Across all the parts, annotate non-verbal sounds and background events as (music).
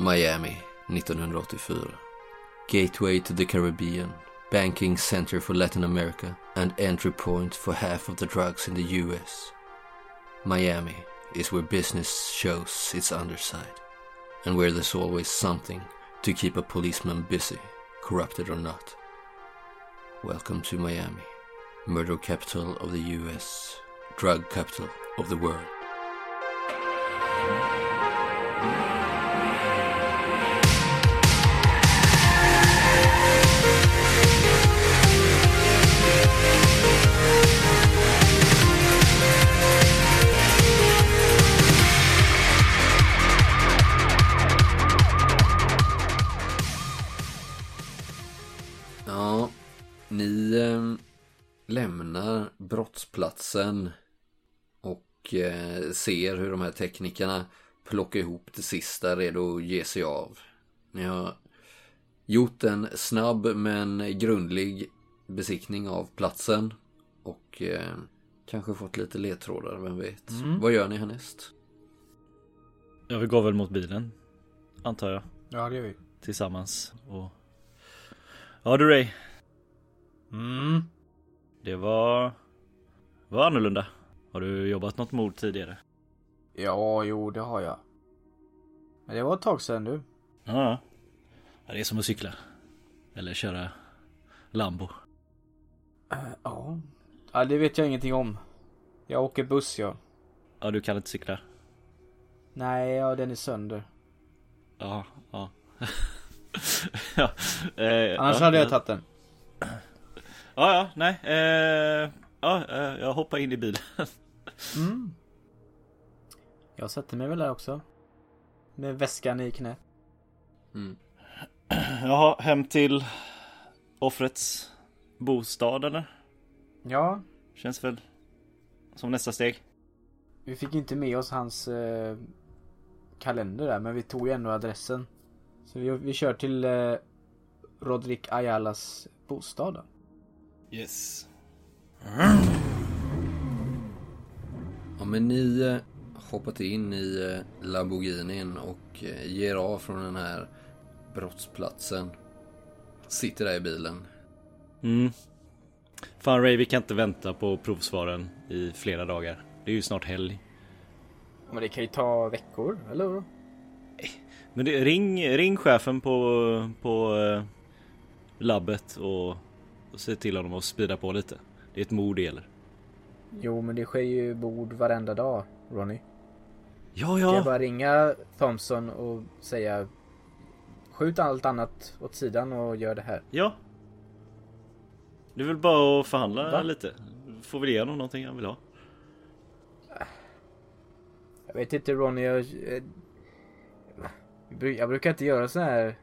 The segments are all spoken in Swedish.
Miami 1984. Gateway to the Caribbean, banking center for Latin America and entry point for half of the drugs in the US. Miami is where business shows its underside and where there's always something to keep a policeman busy, corrupted or not. Welcome to Miami, murder capital of the US, drug capital of the world. Lämnar brottsplatsen och eh, ser hur de här teknikerna plockar ihop det sista redo att ge sig av. Ni har gjort en snabb men grundlig besiktning av platsen och eh, kanske fått lite ledtrådar, vem vet. Vad gör ni härnäst? Ja, vi går väl mot bilen. Antar jag. Ja, det gör vi. Tillsammans. Och... Ja du Ray. Mm. Det var... var annorlunda. Har du jobbat något mord tidigare? Ja, jo, det har jag. Men det var ett tag sedan du. Ja. ja. Det är som att cykla. Eller köra Lambo. Ja. Ja, det vet jag ingenting om. Jag åker buss, ja. Ja, du kan inte cykla. Nej, ja, den är sönder. Ja, ja. (laughs) ja. Eh, Annars ja, hade jag ja. tagit den. Ja, ja, nej. Eh, ja, eh, jag hoppar in i bilen. Mm. Jag sätter mig väl där också. Med väskan i knät. Mm. Jaha, hem till offrets bostad eller? Ja, Känns väl som nästa steg. vi fick inte med oss hans eh, kalender där, men vi tog ju ändå adressen. Så vi, vi kör till eh, Rodrik Ayalas bostad då. Yes. Ja, men ni eh, hoppat in i eh, Lamborghinin och eh, ger av från den här brottsplatsen. Sitter där i bilen. Mm. Fan Ray, vi kan inte vänta på provsvaren i flera dagar. Det är ju snart helg. Men det kan ju ta veckor, eller? Men det, ring, ring chefen på, på labbet och, och se till honom att spida på lite. Det är ett mord det gäller. Jo, men det sker ju bord varenda dag, Ronny. Ja, Ska jag ja. bara ringa Thompson och säga Skjut allt annat åt sidan och gör det här. Ja. Det är väl bara att förhandla Va? lite. Får väl honom någonting han vill ha. Jag vet inte Ronny, jag... Jag brukar inte göra så här.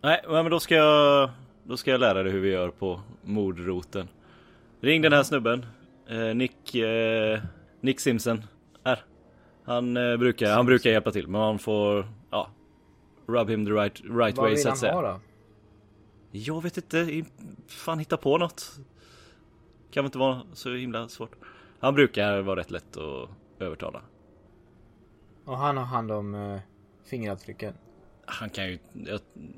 Nej, men då ska jag Då ska jag lära dig hur vi gör på mordroten. Ring den här snubben. Eh, Nick eh, Nick Simpson Här. Han eh, brukar, han brukar hjälpa till men man får Ja Rub him the right, right Vad way vill så att han säga. ha då? Jag vet inte, fan hitta på något. Kan väl inte vara så himla svårt. Han brukar vara rätt lätt att övertala. Och han har hand om uh, fingeravtrycken. Han kan ju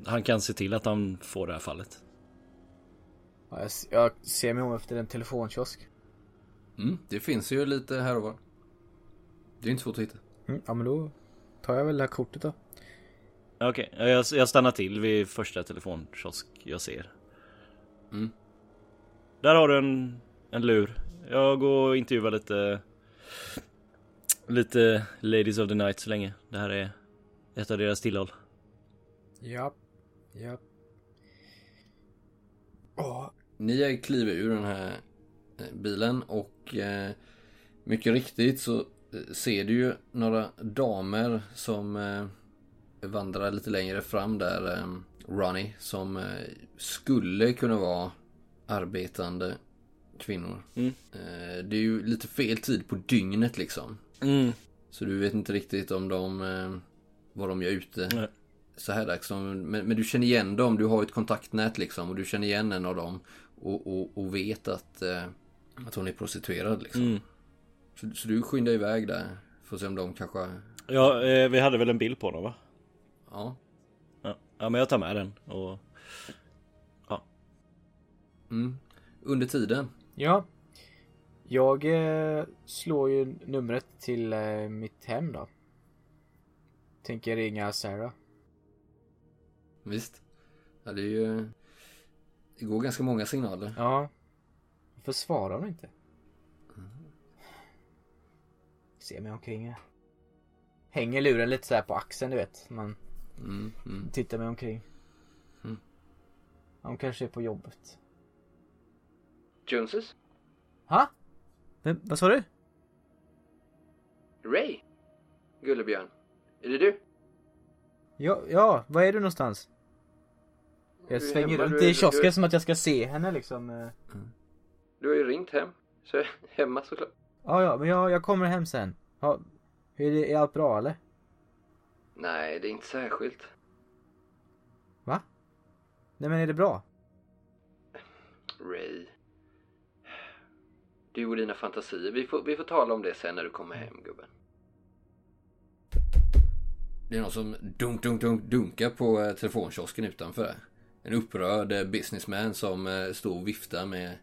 Han kan se till att han får det här fallet Ja, Jag, jag ser mig om efter en telefonkiosk. Mm, det finns ju lite här och var. Det är inte svårt att hitta. Mm, ja men då tar jag väl det här kortet då. Okej, jag, jag stannar till vid första telefonkiosk jag ser. Mm. Där har du en, en lur. Jag går och intervjuar lite Lite Ladies of the Night så länge. Det här är ett av deras tillhåll. Ja. Ja. Åh. Ni kliver ur den här eh, bilen och eh, mycket riktigt så eh, ser du ju några damer som eh, vandrar lite längre fram där. Eh, Ronnie som skulle kunna vara arbetande kvinnor. Mm. Det är ju lite fel tid på dygnet liksom. Mm. Så du vet inte riktigt om de vad de gör ute Nej. Så här dags. Men, men du känner igen dem, du har ett kontaktnät liksom och du känner igen en av dem och, och, och vet att, eh, att hon är prostituerad liksom. Mm. Så, så du skyndar iväg där för att se om de kanske... Ja, eh, vi hade väl en bild på dem va? Ja. Ja, ja men jag tar med den och... Mm. Under tiden. Ja. Jag eh, slår ju numret till eh, mitt hem då. Tänker ringa Sarah. Visst. Ja, det är ju... Det går ganska många signaler. Ja. Varför svarar hon inte? Se mig omkring här. Hänger luren lite så här på axeln du vet. Man Mm, mm. tittar mig omkring. Mm. Hon kanske är på jobbet. Joneses? Ha? Vem, vad sa du? Ray? Gullebjörn? Är det du? Ja, ja, var är du någonstans? Jag Du svänger runt i kiosken du som att jag ska se henne liksom. eh. Du har ju ringt hem. Så jag (laughs) är hemma såklart. Ja, ja, men jag, jag kommer hem sen. Ja, hur är, det, är allt bra eller? Nej, det är inte särskilt. Va? Nej men är det bra? Ray. Du och dina fantasier. Vi får, vi får tala om det sen när du kommer hem, gubben. Det är någon som dunk, dunk, dunk, dunkar på eh, telefonkiosken utanför. En upprörd eh, businessman som eh, står och viftar med,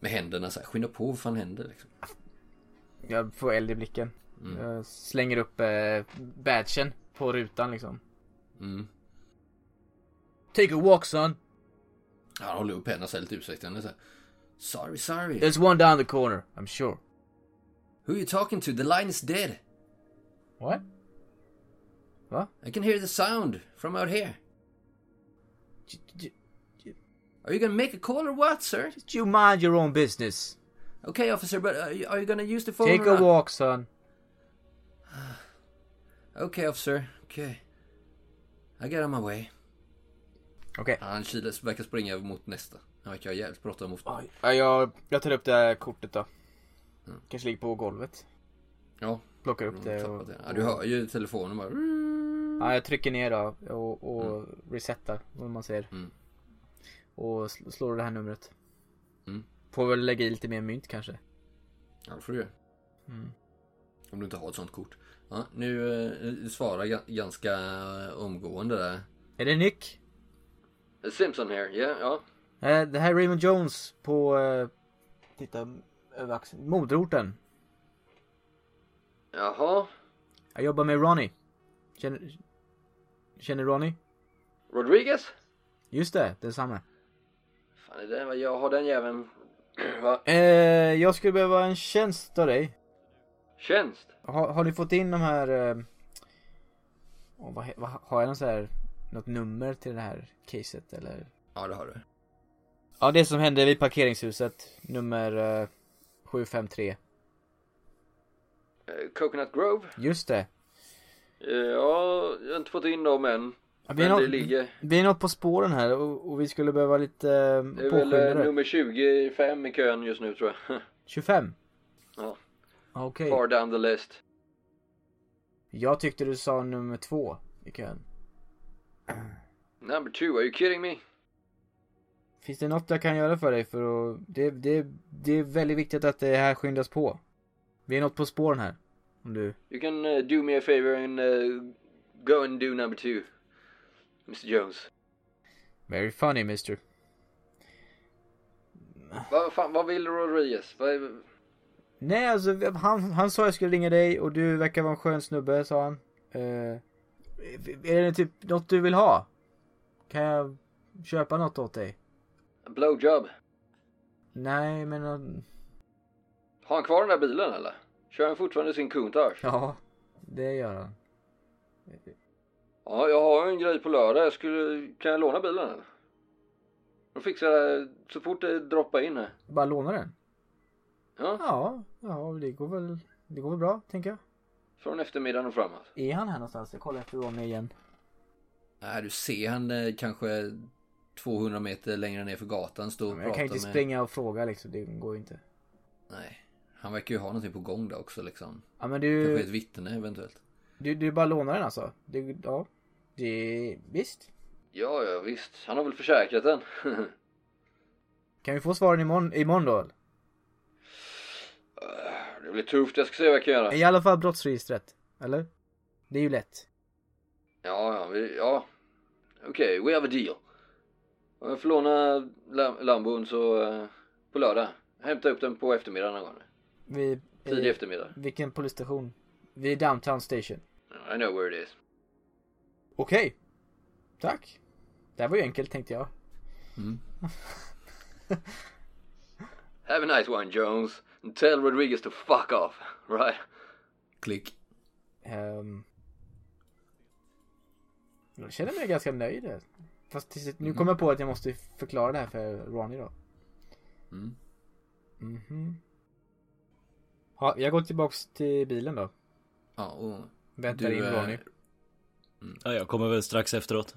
med händerna så här. Skynda på, vad fan händer liksom? Jag får eld i blicken. Mm. Jag slänger upp eh, badgen på rutan liksom. Mm. Take a walk son. Han håller upp händerna så här lite utsträckande så här. Sorry, sorry. There's one down the corner, I'm sure. Who are you talking to? The line is dead. What? Va? I can hear the sound from out here. J- j- Are you gonna make a call or what, sir? Just you mind your own business. Okay, officer, but are you, are you gonna use the phone Take or a not? walk son. (sighs) Okay, officer. Okay. I get on my way. Okej. Han kilas, verkar springa mot nästa. Han verkar ha jävligt bråttom mot... Oj. Ja, jag, jag tar upp det här kortet då. Kanske ligger på golvet. Ja, Plockar upp de det och, det. Ja, du hör ju telefonen bara... Ja, jag trycker ner då och, och resetar vad man säger. Mm. Och sl- slår det här numret. Mm. Får väl lägga i lite mer mynt kanske. Ja, det får du. Mm. Om du inte har ett sånt kort. Ja, nu eh, du svarar ga- ganska eh, omgående där. Är det Nick? Simpson här, ja, ja. Eh, det här är Raymond Jones på, eh, titta över axeln, moderorten. Jaha. Jag jobbar med Ronnie. Känner, känner Ronnie? Rodriguez? Just det, densamma. Fan är det vad jag har den jäveln. (clears throat) Va? Eh, jag skulle behöva en tjänst av dig. Tjänst? Har, har ni fått in de här... Eh, åh, vad, vad, har jag någon så här, något nummer till det här caset eller? Ja, det har du. Ja, det som hände vid parkeringshuset. Nummer eh, 753. Eh, Coconut Grove? Just det. Eh, Ja, jag har inte fått in dem än. Ja, vi, är Men det något, ligger... vi är något på spåren här och, och vi skulle behöva lite eh, Det är väl eh, nummer 25 i kön just nu tror jag. (laughs) 25? Ja. Okej. Far down the list. Jag tyckte du sa nummer två i kön. (clears throat) Number two, are you kidding me? Finns det något jag kan göra för dig för att... Det, det, det är väldigt viktigt att det här skyndas på. Vi är något på spåren här. Om du... You can uh, do me a favor and uh, go and do number two. Mr Jones. Very funny mister. Vad fan, vad vill Rodriguez? Vad. Nej alltså han, han sa jag skulle ringa dig och du verkar vara en skön snubbe sa han. Eh, är det typ något du vill ha? Kan jag köpa något åt dig? En blowjob? Nej men... eh, Har han kvar den där bilen eller? Kör han fortfarande sin Countach? Ja, det gör han. Ja, jag har en grej på lördag. Jag skulle... Kan jag låna bilen eller? Då fixar jag det så fort det droppar in här. Bara låna den? Ja, Ja, ja det går väl, det går väl bra tänker jag. från eftermiddagen och framåt. Är han här någonstans? Jag kollar efter Ronny igen. Nej, du ser han eh, kanske 200 meter längre ner för gatan stå och Men jag prata kan ju inte med... springa och fråga liksom, det går ju inte. Nej. Han verkar ju ha någonting på gång där också liksom. Ja men Kanske du, ett vittne eventuellt. du, du bara lånar den alltså? Det, ja. Det, visst. Ja, ja visst. Han har väl försäkrat den. (laughs) Kan vi få svaren imorgon, imorgon då? det blir tufft. Jag ska se vad jag kan göra. I alla fall brottsregistret. Eller? Det är ju lätt. Ja, ja, vi, ja. Okej, we have a deal. Om jag får låna lam- Lambon så eh, på lördag. Hämta upp den på eftermiddagen någon gång. Vi... Tidig eh, eftermiddag. Vilken polisstation? Vi är downtown station. I know where it is. Okej. Tack. Det här var ju enkelt tänkte jag. (laughs) Have a nice one Jones. And tell Rodriguez to fuck off. (laughs) Right? Klick. Um, jag känner mig ganska nöjd. Fast tills, nu kommer jag på att jag måste förklara det här för Ronny då. Mm. Mhm. Ja, jag går tillbaks till bilen då. Ja, och Väntar Du, in Ronny. Ja, jag kommer väl strax efteråt.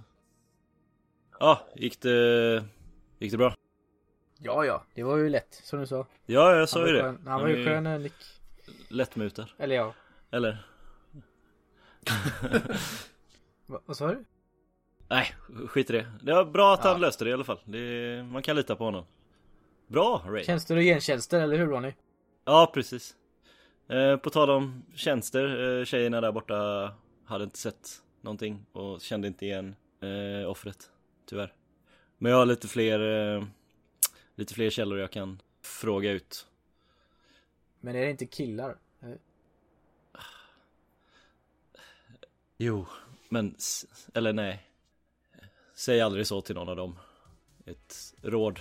Ja, gick det... Gick det bra? Ja, ja. Det var ju lätt, som du sa. Ja, jag sa ju det. skön- Han var ju skön, eh, Nick. Lättmutad. Eller ja. Eller? (laughs) Va, vad sa du? Nej, skit i det. Det var bra att Ja. han löste det i alla fall. Det, man kan lita på honom. Bra Ray. Tjänster och gentjänster, eller hur Ronny? Ja, precis. Eh, på tal om tjänster, eh, tjejerna där borta hade inte sett någonting och kände inte igen eh, offret. Tyvärr. Men jag har lite fler, eh, lite fler källor jag kan fråga ut. Men är det inte killar? Jo, men, eller nej. Säg aldrig så till någon av dem. Ett råd.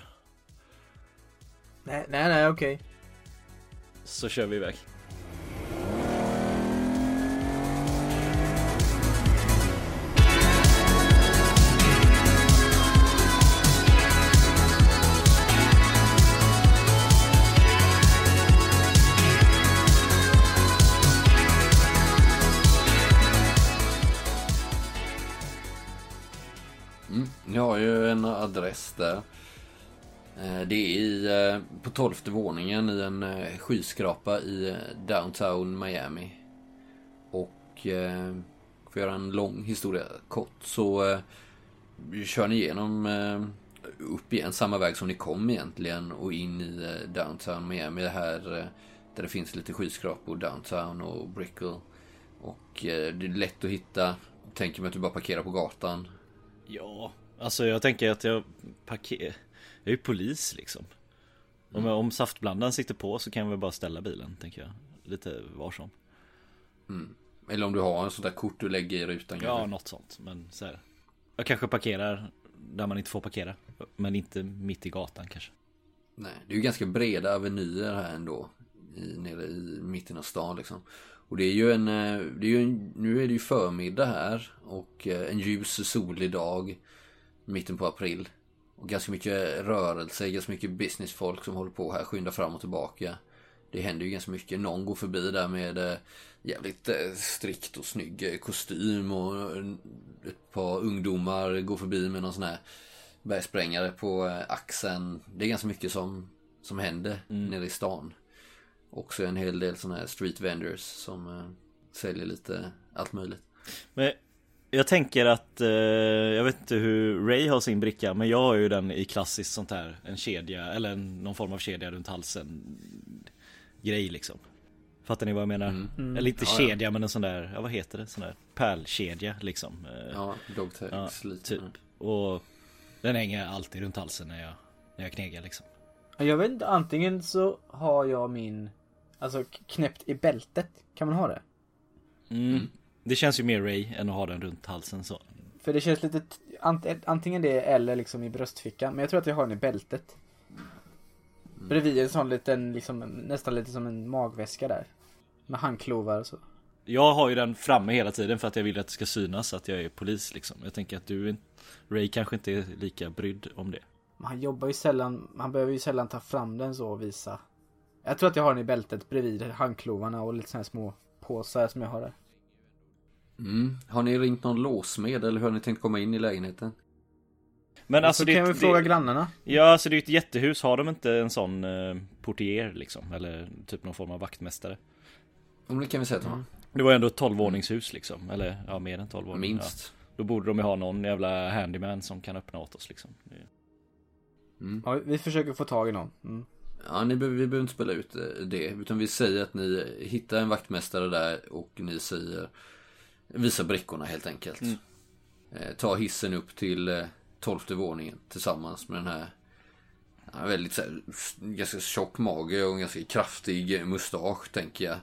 Nej, nej, nej, okej. Så kör vi iväg. Det är i, eh, på tolfte våningen i en eh, skyskrapa i eh, downtown Miami. Och för att göra en lång historia kort så kör ni igenom upp igen samma väg som ni kom egentligen och in i downtown Miami. Det här där det finns lite skyskrapor downtown och Brickell. Och det är lätt att hitta. Tänker mig att du bara parkerar på gatan. Ja, alltså jag tänker att jag parkerar... Jag är ju polis liksom. Om, jag, om saftblandaren sitter på så kan väl bara ställa bilen, tänker jag. Lite var som. Eller om du har en sån där kort du lägger i rutan. Ja, kanske. något sånt. Men så här. Jag kanske parkerar där man inte får parkera. Men inte mitt i gatan kanske. Nej, det är ju ganska breda avenyer här ändå. I, nere i mitten av stan liksom. Och det är ju en, eh, det är ju en, nu är det ju förmiddag här och eh, en ljus solig dag. Mitten på april. Och ganska mycket rörelse, ganska mycket businessfolk som håller på här, skyndar fram och tillbaka. Det händer ju ganska mycket. Någon går förbi där med eh, jävligt eh, strikt och snygg eh, kostym och ett par ungdomar går förbi med någon sån här bergsprängare på axeln. Det är ganska mycket som, som händer nere i stan. Också en hel del såna här street vendors som säljer lite allt möjligt. Men jag tänker att, eh, jag vet inte hur Ray har sin bricka Men jag har ju den i klassiskt sånt här En kedja, eller en, någon form av kedja runt halsen Grej liksom Fattar ni vad jag menar? Eller inte Ja, ja. kedja men en sån där, ja vad heter det? Sån där pärlkedja liksom eh, Ja, dog tags Ja, lite. typ. Och den hänger alltid runt halsen när jag, när jag knegar liksom Jag vet inte, antingen så har jag min Alltså knäppt i bältet. Kan man ha det? mm. Det känns ju mer Ray än att ha den runt halsen så För det känns lite, antingen det eller liksom i bröstfickan. Men jag tror att jag har den i bältet. Bredvid en sån liten, liksom, nästan lite som en magväska där. Med handklovar och så. Jag har ju den framme hela tiden för att jag vill att det ska synas att jag är polis liksom Jag tänker att du, Ray kanske inte är lika brydd om det Men han jobbar ju sällan, han behöver ju sällan ta fram den så och visa. Jag tror att jag har den i bältet bredvid handklovarna och lite här små påsar som jag har där. Mm. Har ni ringt någon låsmed eller hur har ni tänkt komma in i lägenheten? Men alltså så det, kan vi det, fråga grannarna. Ja alltså det är ju ett jättehus, har de inte en sån eh, portier liksom? Eller typ någon form av vaktmästare? Om det kan vi säga att de har. Det var ändå ett 12 våningshus liksom, eller ja mer än 12 våningar Minst. ja. Då borde de ju ha någon jävla handyman som kan öppna åt oss liksom Det- Ja, vi försöker få tag i någon. Mm. Ja, ni vi behöver inte spela ut eh, det. Utan vi säger att ni hittar en vaktmästare där och ni säger Visa brickorna helt enkelt. eh, tar hissen upp till eh, tolfte våningen tillsammans med den här ja, väldigt så här, ganska tjock mage och ganska kraftig mustasch tänker jag.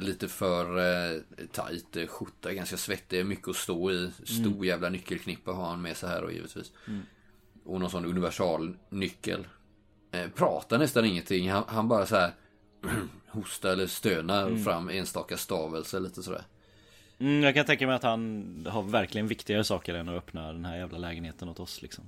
Lite för eh, tajt eh, skjorta, ganska svettig, mycket att stå i. Stor jävla nyckelknippa har han med sig här och givetvis. Och någon sån universal nyckel. Eh, pratar nästan ingenting, han, han bara så här (clears throat) hostar eller stönar fram enstaka stavelser lite sådär. Mm, jag kan tänka mig att han har verkligen viktigare saker än att öppna den här jävla lägenheten åt oss liksom.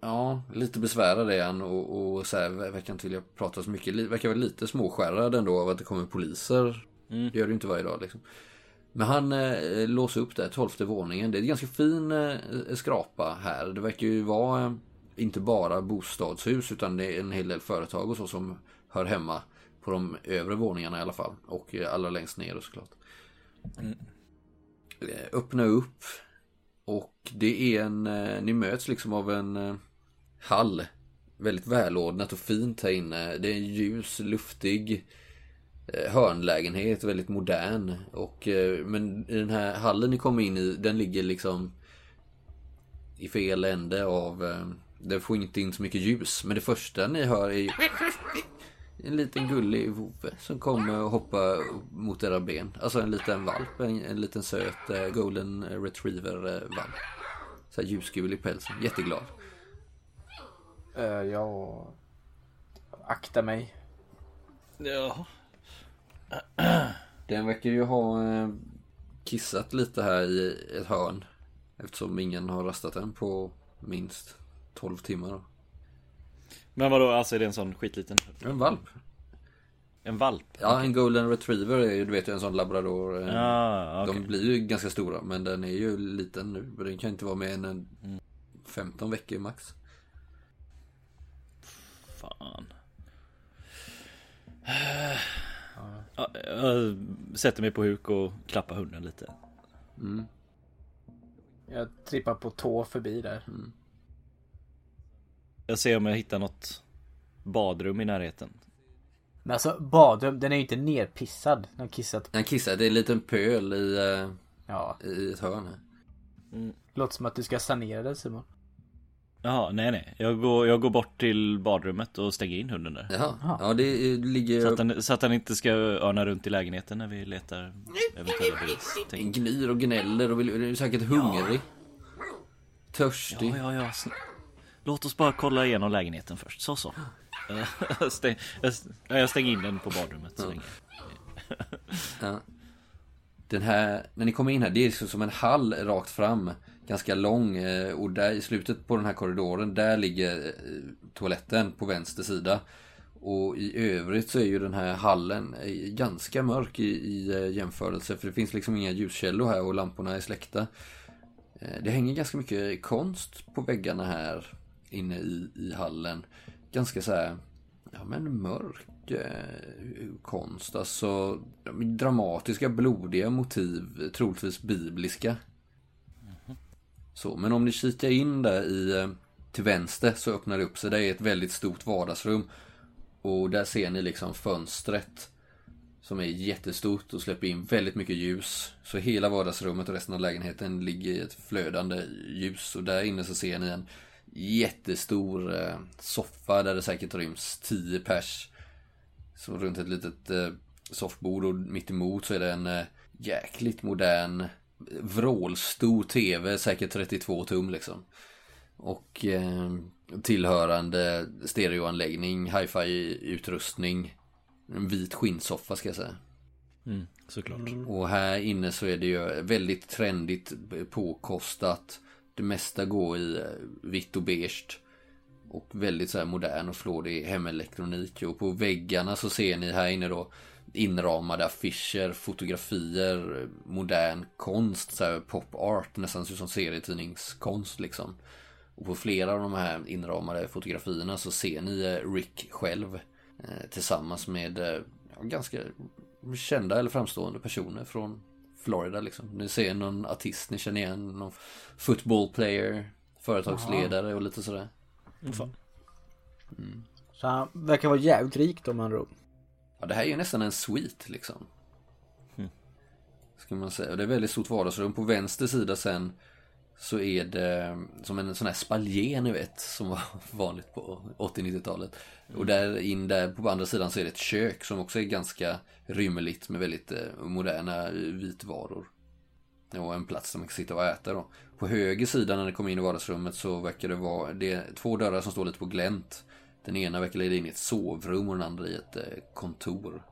Ja, lite besvärad är han och, och så här, verkar inte vilja prata så mycket. Verkar vara lite småskärrad ändå av att det kommer poliser. Mm. Det gör det ju inte varje dag liksom. Men han eh, låser upp där, tolfte våningen. Det är en ganska fin eh, skrapa här. Det verkar ju vara eh, inte bara bostadshus utan det är en hel del företag och så som hör hemma på de övre våningarna i alla fall. Och eh, allra längst ner såklart. Eh, Eh, öppna upp. Och det är en, eh, ni möts liksom av en eh, hall. Väldigt välordnat och fint här inne. Det är en ljus, luftig hörnlägenhet, väldigt modern. Och, men den här hallen ni kommer in i, den ligger liksom i fel ände av... Den får inte in så mycket ljus. Men det första ni hör är ju en liten gullig vovve som kommer och hoppar mot era ben. Alltså en liten valp, en, en liten söt eh, golden retriever eh, valp. Så här ljusgul i pälsen, jätteglad. Uh, jag aktar mig. Ja. Den verkar ju ha kissat lite här i ett hörn. Eftersom ingen har rastat den på minst 12 timmar. Men vadå, alltså är det en sån skitliten? En valp. En valp? Ja, en golden retriever är ju, du vet ju en sån labrador. eh, Ja, okej. De blir ju ganska stora, men den är ju liten nu. Den kan inte vara mer än en 15 veckor max. Fan. (sighs) Ja, jag sätter mig på huk och klappar hunden lite. Jag trippar på tå förbi där. Jag ser om jag hittar något badrum i närheten. Men alltså badrum, den är ju inte nerpissad. Den har kissat. Den kissar, det är en liten pöl i, eh, Ja, i ett hörn här. låter som att du ska sanera den Simon. Jaha, nej nej. Jag går, jag går bort till badrummet och stänger in hunden där. Jaha, ja det ligger... Så att, den, så att den inte ska örna runt i lägenheten när vi letar eventuella bevis. Den gnyr och gnäller och vill, är säkert hungrig. Törstig. Ja, ja, ja. Låt oss bara kolla igenom lägenheten först. Så, så. (laughs) Jag stäng, jag, st- ja, jag stänger in den på badrummet så länge. Ja. Den här, när ni kommer in här, det är liksom som en hall rakt fram. Ganska lång eh, och där i slutet på den här korridoren, där ligger eh, toaletten på vänster sida. Och i övrigt så är ju den här hallen eh, ganska mörk i, i jämförelse. För det finns liksom inga ljuskällor här och lamporna är släckta. Det hänger ganska mycket konst på väggarna här inne i, i hallen. Ganska så här, ja men mörk eh, konst. Alltså dramatiska, blodiga motiv, troligtvis bibliska. Så, men om ni kikar in där i, eh, till vänster så öppnar det upp sig. Det är ett väldigt stort vardagsrum. Och där ser ni liksom fönstret. Som är jättestort och släpper in väldigt mycket ljus. Så hela vardagsrummet och resten av lägenheten ligger i ett flödande ljus. Och där inne så ser ni en jättestor eh, soffa där det säkert ryms 10 pers. Så runt ett litet eh, soffbord och mitt emot så är det en eh, jäkligt modern vrålstor tv, säkert 32 tum liksom. Och eh, tillhörande stereoanläggning, hi-fi utrustning. En vit skinnsoffa ska jag säga. Mm, såklart. Och här inne så är det ju väldigt trendigt påkostat. Det mesta går i eh, vitt och beige. Och väldigt så här modern och flådig hemelektronik. Och på väggarna så ser ni här inne då inramade affischer, fotografier, modern konst, så här pop art, nästan som serietidningskonst liksom. Och på flera av de här inramade fotografierna så ser ni eh, Rick själv eh, tillsammans med ganska kända eller framstående personer från Florida liksom. Ni ser någon artist ni känner igen, någon football player, företagsledare och lite sådär. Fan. Så han verkar vara jävligt rik då med andra ord. Ja, det här är ju nästan en suite liksom. Ska man säga. Det är väldigt stort vardagsrum. På vänster sida sen så är det som en sån här spaljer ni vet som var (laughs) vanligt på 80-90-talet. Och där in där på andra sidan så är det ett kök som också är ganska rymligt med väldigt eh, moderna vitvaror. Och en plats där man kan sitta och äta då. På höger sida när det kommer in i vardagsrummet så verkar det vara det är två dörrar som står lite på glänt. Den ena verkar leda in i ett sovrum och den andra i ett eh, kontor.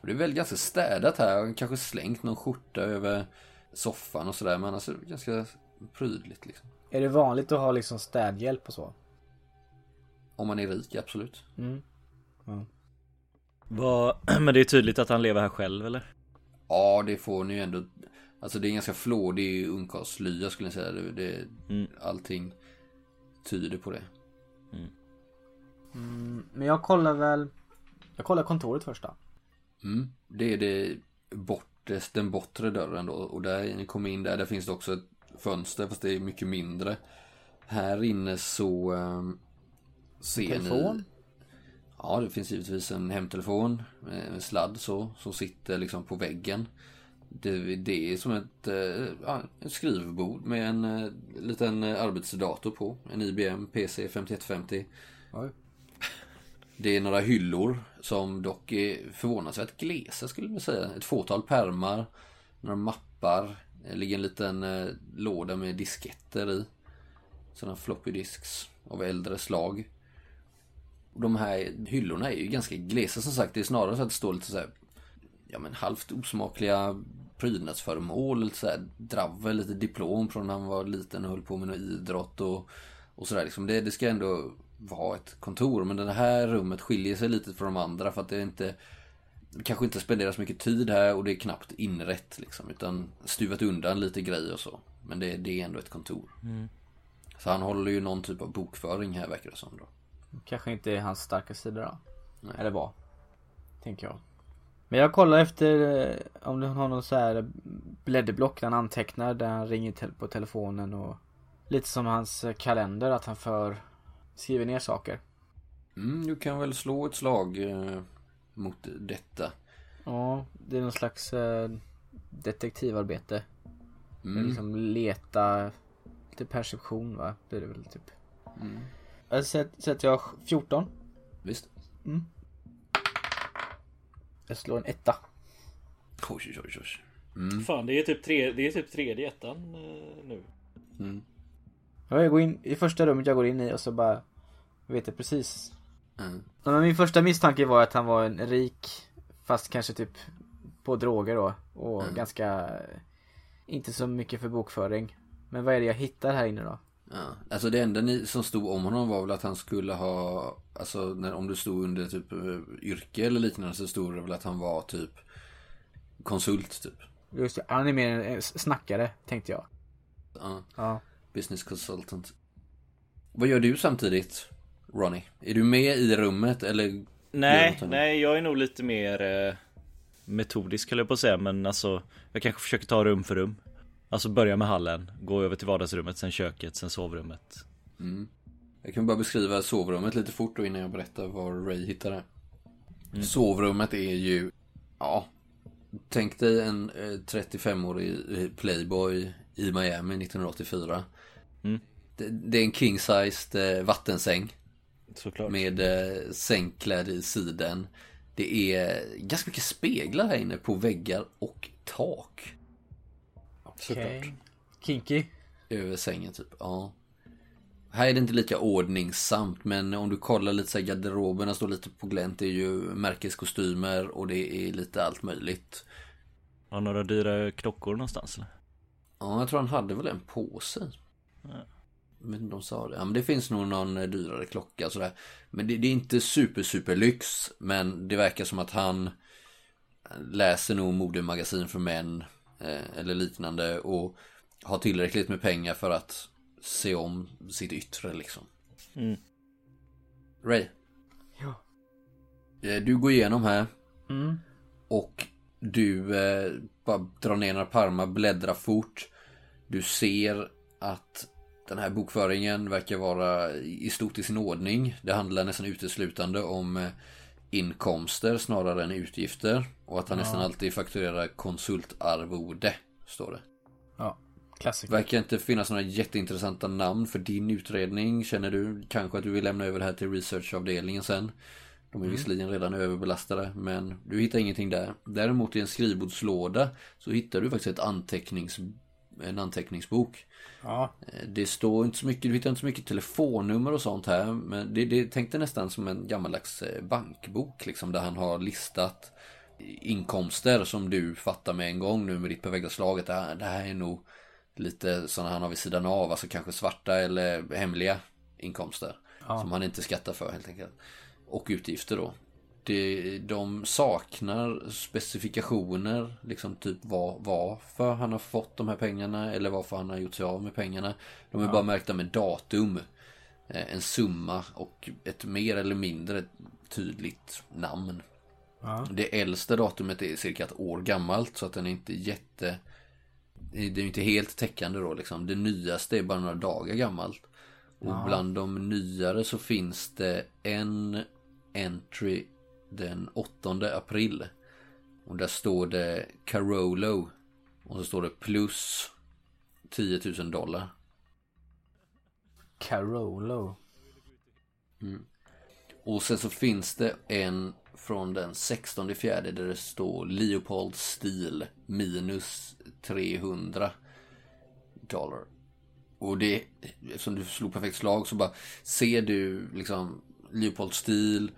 Och det är väl ganska städat här. Kanske slängt någon skjorta över soffan och sådär. Men alltså ganska prydligt liksom. Är det vanligt att ha liksom städhjälp och så? Om man är rik, absolut. Mm. Vad, (clears throat) men det är tydligt att han lever här själv eller? Ja, det får ni ju ändå. Alltså det är en ganska flådig ungkarlslya skulle jag säga. Det, det, Mm. Allting tyder på det. Mm, men jag kollar väl... Jag kollar kontoret först då. Mm. Det är det bortes, den bortre dörren då. Och där ni kommer in där, där finns det också ett fönster fast det är mycket mindre. Här inne så um, ser Telefon? ni... Ja, det finns givetvis en hemtelefon. eh, En sladd så, som sitter liksom på väggen. Det, det är som ett, eh, ja, ett skrivbord med en eh, liten eh, arbetsdator på. En IBM PC 5150. Oj. Det är några hyllor som dock är förvånansvärt glesa skulle man säga. Ett fåtal pärmar, några mappar. Det ligger en liten eh, låda med disketter i. Sådana floppy disks av äldre slag. Och de här hyllorna är ju ganska glesa som sagt. Det är snarare så att det står lite så här, ja men halvt osmakliga prydnadsföremål. Lite så här dravel, lite diplom från när han var liten och höll på med någon idrott och, och sådär. Liksom det, det ska ändå vara ett kontor. Men det här rummet skiljer sig lite från de andra för att det är inte kanske inte spenderas mycket tid här och det är knappt inrätt liksom. Utan stuvat undan lite grejer och så. Men det, det är ändå ett kontor. Så han håller ju någon typ av bokföring här verkar det som då. Kanske inte är hans starka sida då. Nej. Eller vad? Tänker jag. Men jag kollar efter eh, om du har någon så här blädderblock där han antecknar, där han ringer på telefonen och lite som hans kalender, att han för skriver ner saker. Mm, du kan väl slå ett slag eh, mot detta. Ja, det är någon slags eh, detektivarbete. Mm. Liksom leta, lite perception va? Det är det väl typ. Mm. Jag sätter jag 14. Visst. Jag slår en etta. Oj, oj, oj, oj. Mm. Fan det är typ, tre, det är typ tredje ettan eh, nu. Mm. Ja, jag går in i första rummet jag går in i och så bara vet jag precis. Mm. Men min första misstanke var att han var en rik, fast kanske typ på droger då. Och Mm. ganska, inte så mycket för bokföring. Men vad är det jag hittar här inne då? Ja. Alltså det enda ni, som stod om honom var väl att han skulle ha Alltså när, om du stod under typ eh, yrke eller liknande så stod det väl att han var typ Konsult typ Just det, han är mer en snackare, tänkte jag. ja. Ja. Business consultant Vad gör du samtidigt Ronnie? Är du med i rummet eller Nej, nej jag är nog lite mer eh, metodisk höll jag på att säga men alltså Jag kanske försöker ta rum för rum. Alltså börja med hallen, gå över till vardagsrummet, sen köket, sen sovrummet. Mm. Jag kan bara beskriva sovrummet lite fort då innan jag berättar var Ray hittade det. Sovrummet är ju Ja Tänk dig en eh, 35-årig eh, playboy i Miami 1984 Mm. det, det är en king-sized eh, vattensäng Såklart med eh, sängklädd i siden. Det är ganska mycket speglar här inne på väggar och tak. Såklart Kinky. Över sängen typ, ja. Här är det inte lika ordningsamt men om du kollar lite så här garderoberna står lite på glänt. Det är ju märkeskostymer och det är lite allt möjligt. Har några dyra klockor någonstans eller? Ja, jag tror han hade väl en på sig. Ja. Jag vet inte om de sa det. Ja, men det finns nog någon eh, dyrare klocka sådär. Men det, det är inte super super lyx. Men det verkar som att han läser nog modemagasin för män. Eh, eller liknande. Och har tillräckligt med pengar för att se om sitt yttre liksom. Mm. Ray. Ja. Eh, Du går igenom här. Mm. Och du eh, bara drar ner några pärmar, bläddrar fort. Du ser att den här bokföringen verkar vara i stort i sin ordning. Det handlar nästan uteslutande om eh, inkomster snarare än utgifter. Och att han Ja. nästan alltid fakturerar konsultarvode, står det. Ja, klassiker. Verkar inte finnas några jätteintressanta namn för din utredning. Känner du kanske att du vill lämna över det här till researchavdelningen sen? De är visserligen redan överbelastade, men du hittar ingenting där. Däremot i en skrivbordslåda så hittar du faktiskt ett antecknings, en anteckningsbok. Ja, Eh, Det står inte så mycket, du hittar inte så mycket telefonnummer och sånt här. Men det, det tänkte nästan som en gammaldags eh, bankbok liksom. Där han har listat inkomster som du fattar med en gång nu med ditt perfekta slag. Att det här, det här är nog lite sådana han har vid sidan av. Alltså kanske svarta eller hemliga inkomster. Ja. Som han inte skattar för helt enkelt. Och utgifter då. Det, de saknar specifikationer, liksom typ var, varför han har fått de här pengarna eller varför han har gjort sig av med pengarna. De är bara märkta med datum, eh, en summa och ett mer eller mindre tydligt namn. ja. Det äldsta datumet är cirka ett år gammalt så att den är inte jätte... Det är inte helt täckande då liksom. Det nyaste är bara några dagar gammalt. Och bland de nyare så finns det en entry den 8 april. Och där står det Carolo. Och så står det plus 10 000 dollar. Carolo. Och sen så finns det en från den 16 fjärde där det står Leopold Steel minus 300 dollar. Och det, eftersom du slog perfekt slag så bara ser du liksom Leopold Steel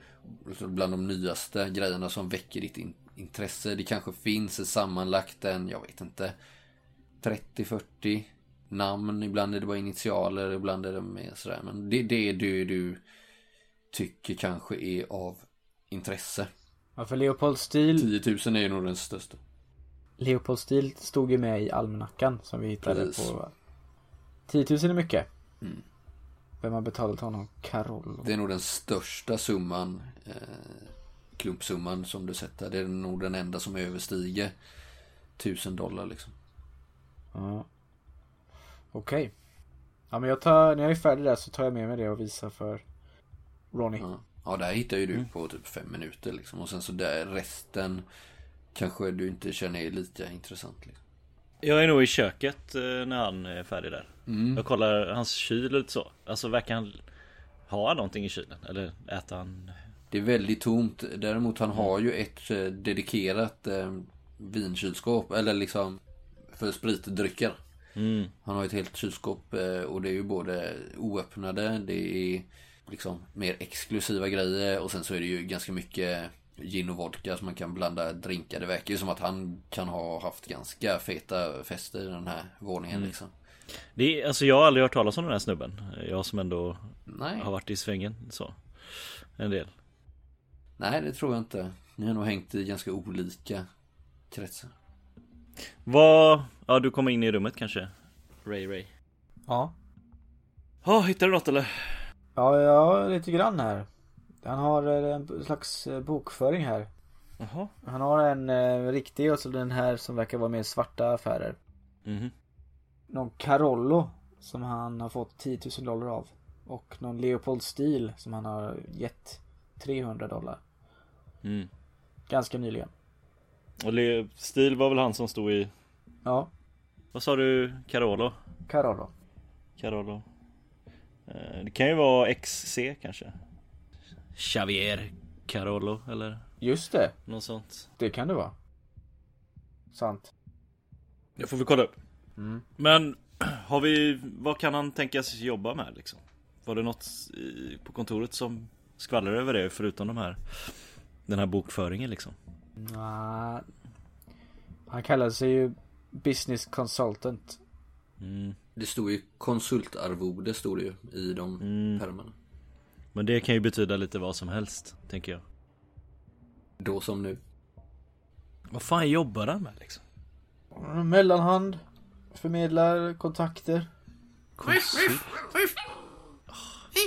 bland de nyaste grejerna som väcker ditt in, intresse. Det kanske finns sammanlagt en, jag vet inte, 30-40 namn. Ibland är det bara initialer, ibland är det mer sådär. Men det, det är det du tycker kanske är av intresse. Ja, för Leopold Steel, 10 000 är ju nog den största. Leopold Steel stod ju med i almanackan som vi hittade Precis. på 10 000 är mycket. Mm. Vem har betalat honom? Carollo. Det är nog den största summan, eh, klumpsumman som du sätter. Det är nog den enda som överstiger 1000 dollar liksom. Ja. Okej. Ja men jag tar, när jag är färdig där så tar jag med mig det och visar för Ronnie. Ja, ja där hittar ju du på typ fem minuter liksom. Och sen så där resten kanske du inte känner är lika intressant. Liksom. Jag är nog i köket eh, när han är färdig där. Mm. Jag kollar hans kyl lite så. Alltså verkar han ha någonting i kylen? Eller äter han? Det är väldigt tomt. Däremot han har ju ett eh, dedikerat eh, vinkylskåp. Eller liksom för spritdrycker. Mm. Han har ett helt kylskåp och det är ju både oöppnade, det är liksom mer exklusiva grejer och sen så är det ju ganska mycket gin och vodka som man kan blanda drinkar. Det verkar ju som att han kan ha haft ganska feta fester i den här våningen liksom. Det är, alltså jag har aldrig hört talas om den här snubben. Jag som ändå Nej, har varit i svängen så. En del. nej det tror jag inte. Ni har nog hängt i ganska olika kretsar. Vad? Ja du kommer in i rummet kanske? Ray Ray. Ja. Ja, hittar du något eller? Ja, ja, lite grann här. Han har eh, en slags eh, bokföring här. Jaha. Han har en eh, riktig och så den här som verkar vara mer svarta affärer. Mhm. Någon Carollo som han har fått 10 000 dollar av. Och någon Leopold Steel som han har gett 300 dollar. Mm. Ganska nyligen. Och Le- Stil var väl han som stod i Ja, Vad sa du? Carolo? Carollo. Carolo Eh, Det kan ju vara XC kanske Xavier Carolo eller Just det, något sånt det kan det vara. Sant. Det får vi kolla upp Mm. Men (clears throat) har vi, vad kan han tänkas jobba med liksom? Var det något i, på kontoret som skvallrar över det förutom de här Den här bokföringen liksom? Nja, han kallar sig ju Business Consultant. Mm. Det stod ju konsultarvode stod det ju i de Mm. pärmarna. Men det kan ju betyda lite vad som helst, tänker jag Då som nu. Vad fan jobbar han med liksom? Mellanhand. Förmedlar kontakter. Konsult?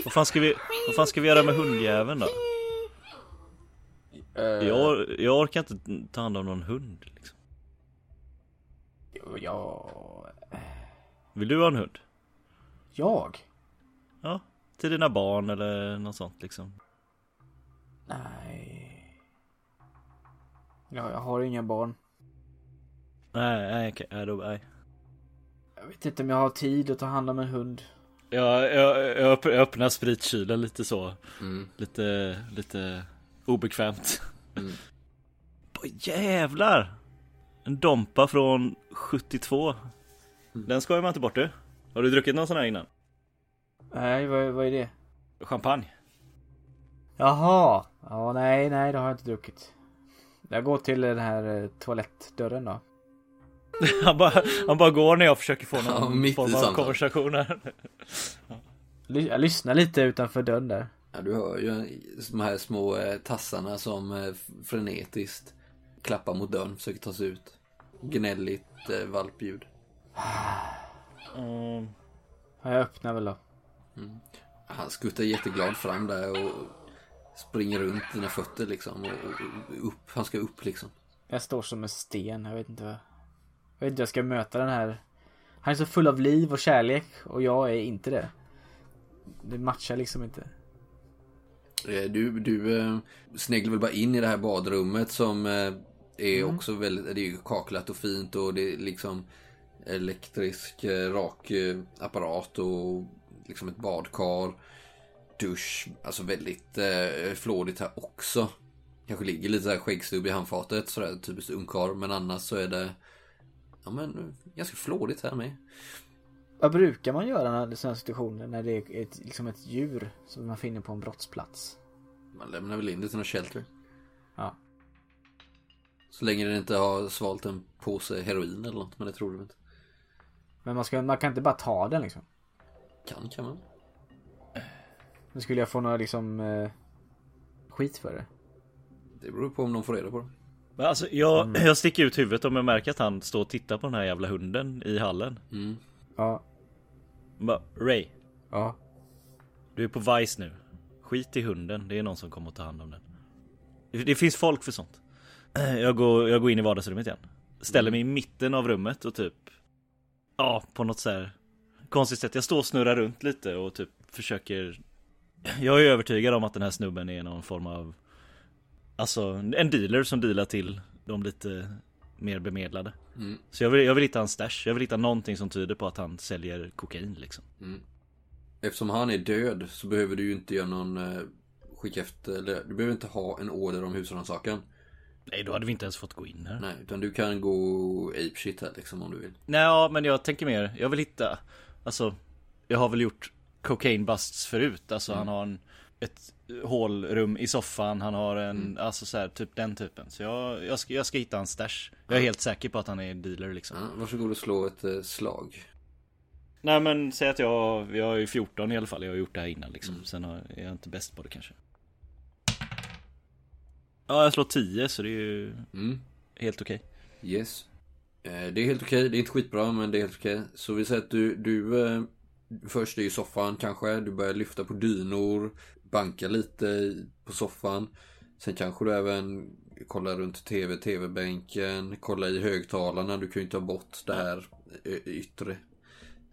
Vad fan ska vi, vad fan ska vi göra med hundjäveln då? Eh, Jag, jag orkar inte ta hand om någon hund liksom. Ja... Vill du ha en hund? Jag? Ja, till dina barn eller något sånt liksom. Nej. Ja, jag har inga barn. Nej, nej okej, nej, då, nej. Jag vet inte om jag har tid att ta hand om en hund. Jag, jag, jag öpp- jag öppnar spritkylen lite så. Mm. Lite, lite obekvämt. Mm. (laughs) Åh, jävlar! En Dompa från 72. Den skojar man inte bort du. Har du druckit någon sån här innan? Nej, vad, vad är det? Champagne? Jaha! Ja, nej, nej, det har jag inte druckit. Jag går till den här eh, toalettdörren då. (laughs) Han bara, han bara går när jag försöker få Ja, någon mitt i form av samtalet. konversation här. Ly- Jag lyssnar lite utanför dörren där. Ja, du hör ju de här små eh, tassarna som eh, frenetiskt klappar mot dörren, försöker ta sig ut. Gnälligt eh, valpljud. Mm. Ja, jag öppnar väl då. Han skuttar jätteglad fram där och springer runt dina fötter liksom. Och upp, han ska upp liksom. Jag står som en sten, jag vet inte vad... Jag vet inte jag ska möta den här... Han är så full av liv och kärlek och jag är inte det. Det matchar liksom inte. Eh, Du, du eh, sneglar väl bara in i det här badrummet som eh, är också väldigt, det är ju kaklat och fint och det är liksom elektrisk eh, rak eh, apparat och liksom ett badkar, dusch, alltså väldigt eh, flådigt här också. Kanske ligger lite så här skäggstubb i handfatet sådär typiskt ungkarl men annars så är det ja men ganska flådigt här med. Vad brukar man göra i sådana situationer när det är ett, liksom ett djur som man finner på en brottsplats? Man lämnar väl in det till något shelter. Ja. Så länge den inte har svalt en påse heroin eller något men det tror du inte. Men man, ska, man kan inte bara ta den liksom. Kan kan man. Nu skulle jag få några liksom eh, skit för det. Det beror på om de får reda på det. Men alltså jag, (laughs) jag sticker ut huvudet om jag märker att han står och tittar på den här jävla hunden i hallen. Mm. Ja. Bara, Ray, Ja. du är på Vice nu. Skit i hunden, det är någon som kommer att ta hand om den. Det, det finns folk för sånt. (clears throat) Jag går, jag går in i vardagsrummet igen. Ställer mig i mitten av rummet och typ Ja, på något så här konstigt sätt. Jag står och snurrar runt lite och typ försöker Jag är övertygad om att den här snubben är någon form av Alltså en dealer som dealar till de lite mer bemedlade. Mm. Så jag vill, jag vill hitta en stash. Jag vill hitta någonting som tyder på att han säljer kokain liksom. Eftersom han är död så behöver du ju inte göra någon eh, skicka efter, eller du behöver inte ha en order om husrannsakan. Nej, då hade vi inte ens fått gå in här. Nej, utan du kan gå ape shit här liksom om du vill. Nej, ja, men jag tänker mer, jag vill hitta, alltså, jag har väl gjort cocaine busts förut, alltså han har en, ett hålrum i soffan, han har en, alltså så här, typ den typen. Så jag, jag, ska, jag ska hitta en stash. Jag är helt säker på att han är dealer liksom. Ja, varsågod och slå ett eh, slag. Nej men säg att jag, jag är 14 i alla fall, jag har gjort det här innan liksom. Sen har, är jag inte bäst på det kanske. Ja, jag slår 10 så det är ju Mm. helt okej. Yes. Eh, det är helt okej, det är inte skitbra men det är helt okej. Så vi säger att du, du eh, först är i soffan kanske, du börjar lyfta på dynor, banka lite på soffan. Sen kanske du även kollar runt tv, tv-bänken, kollar i högtalarna, du kan ju inte ha bort det här eh, yttre.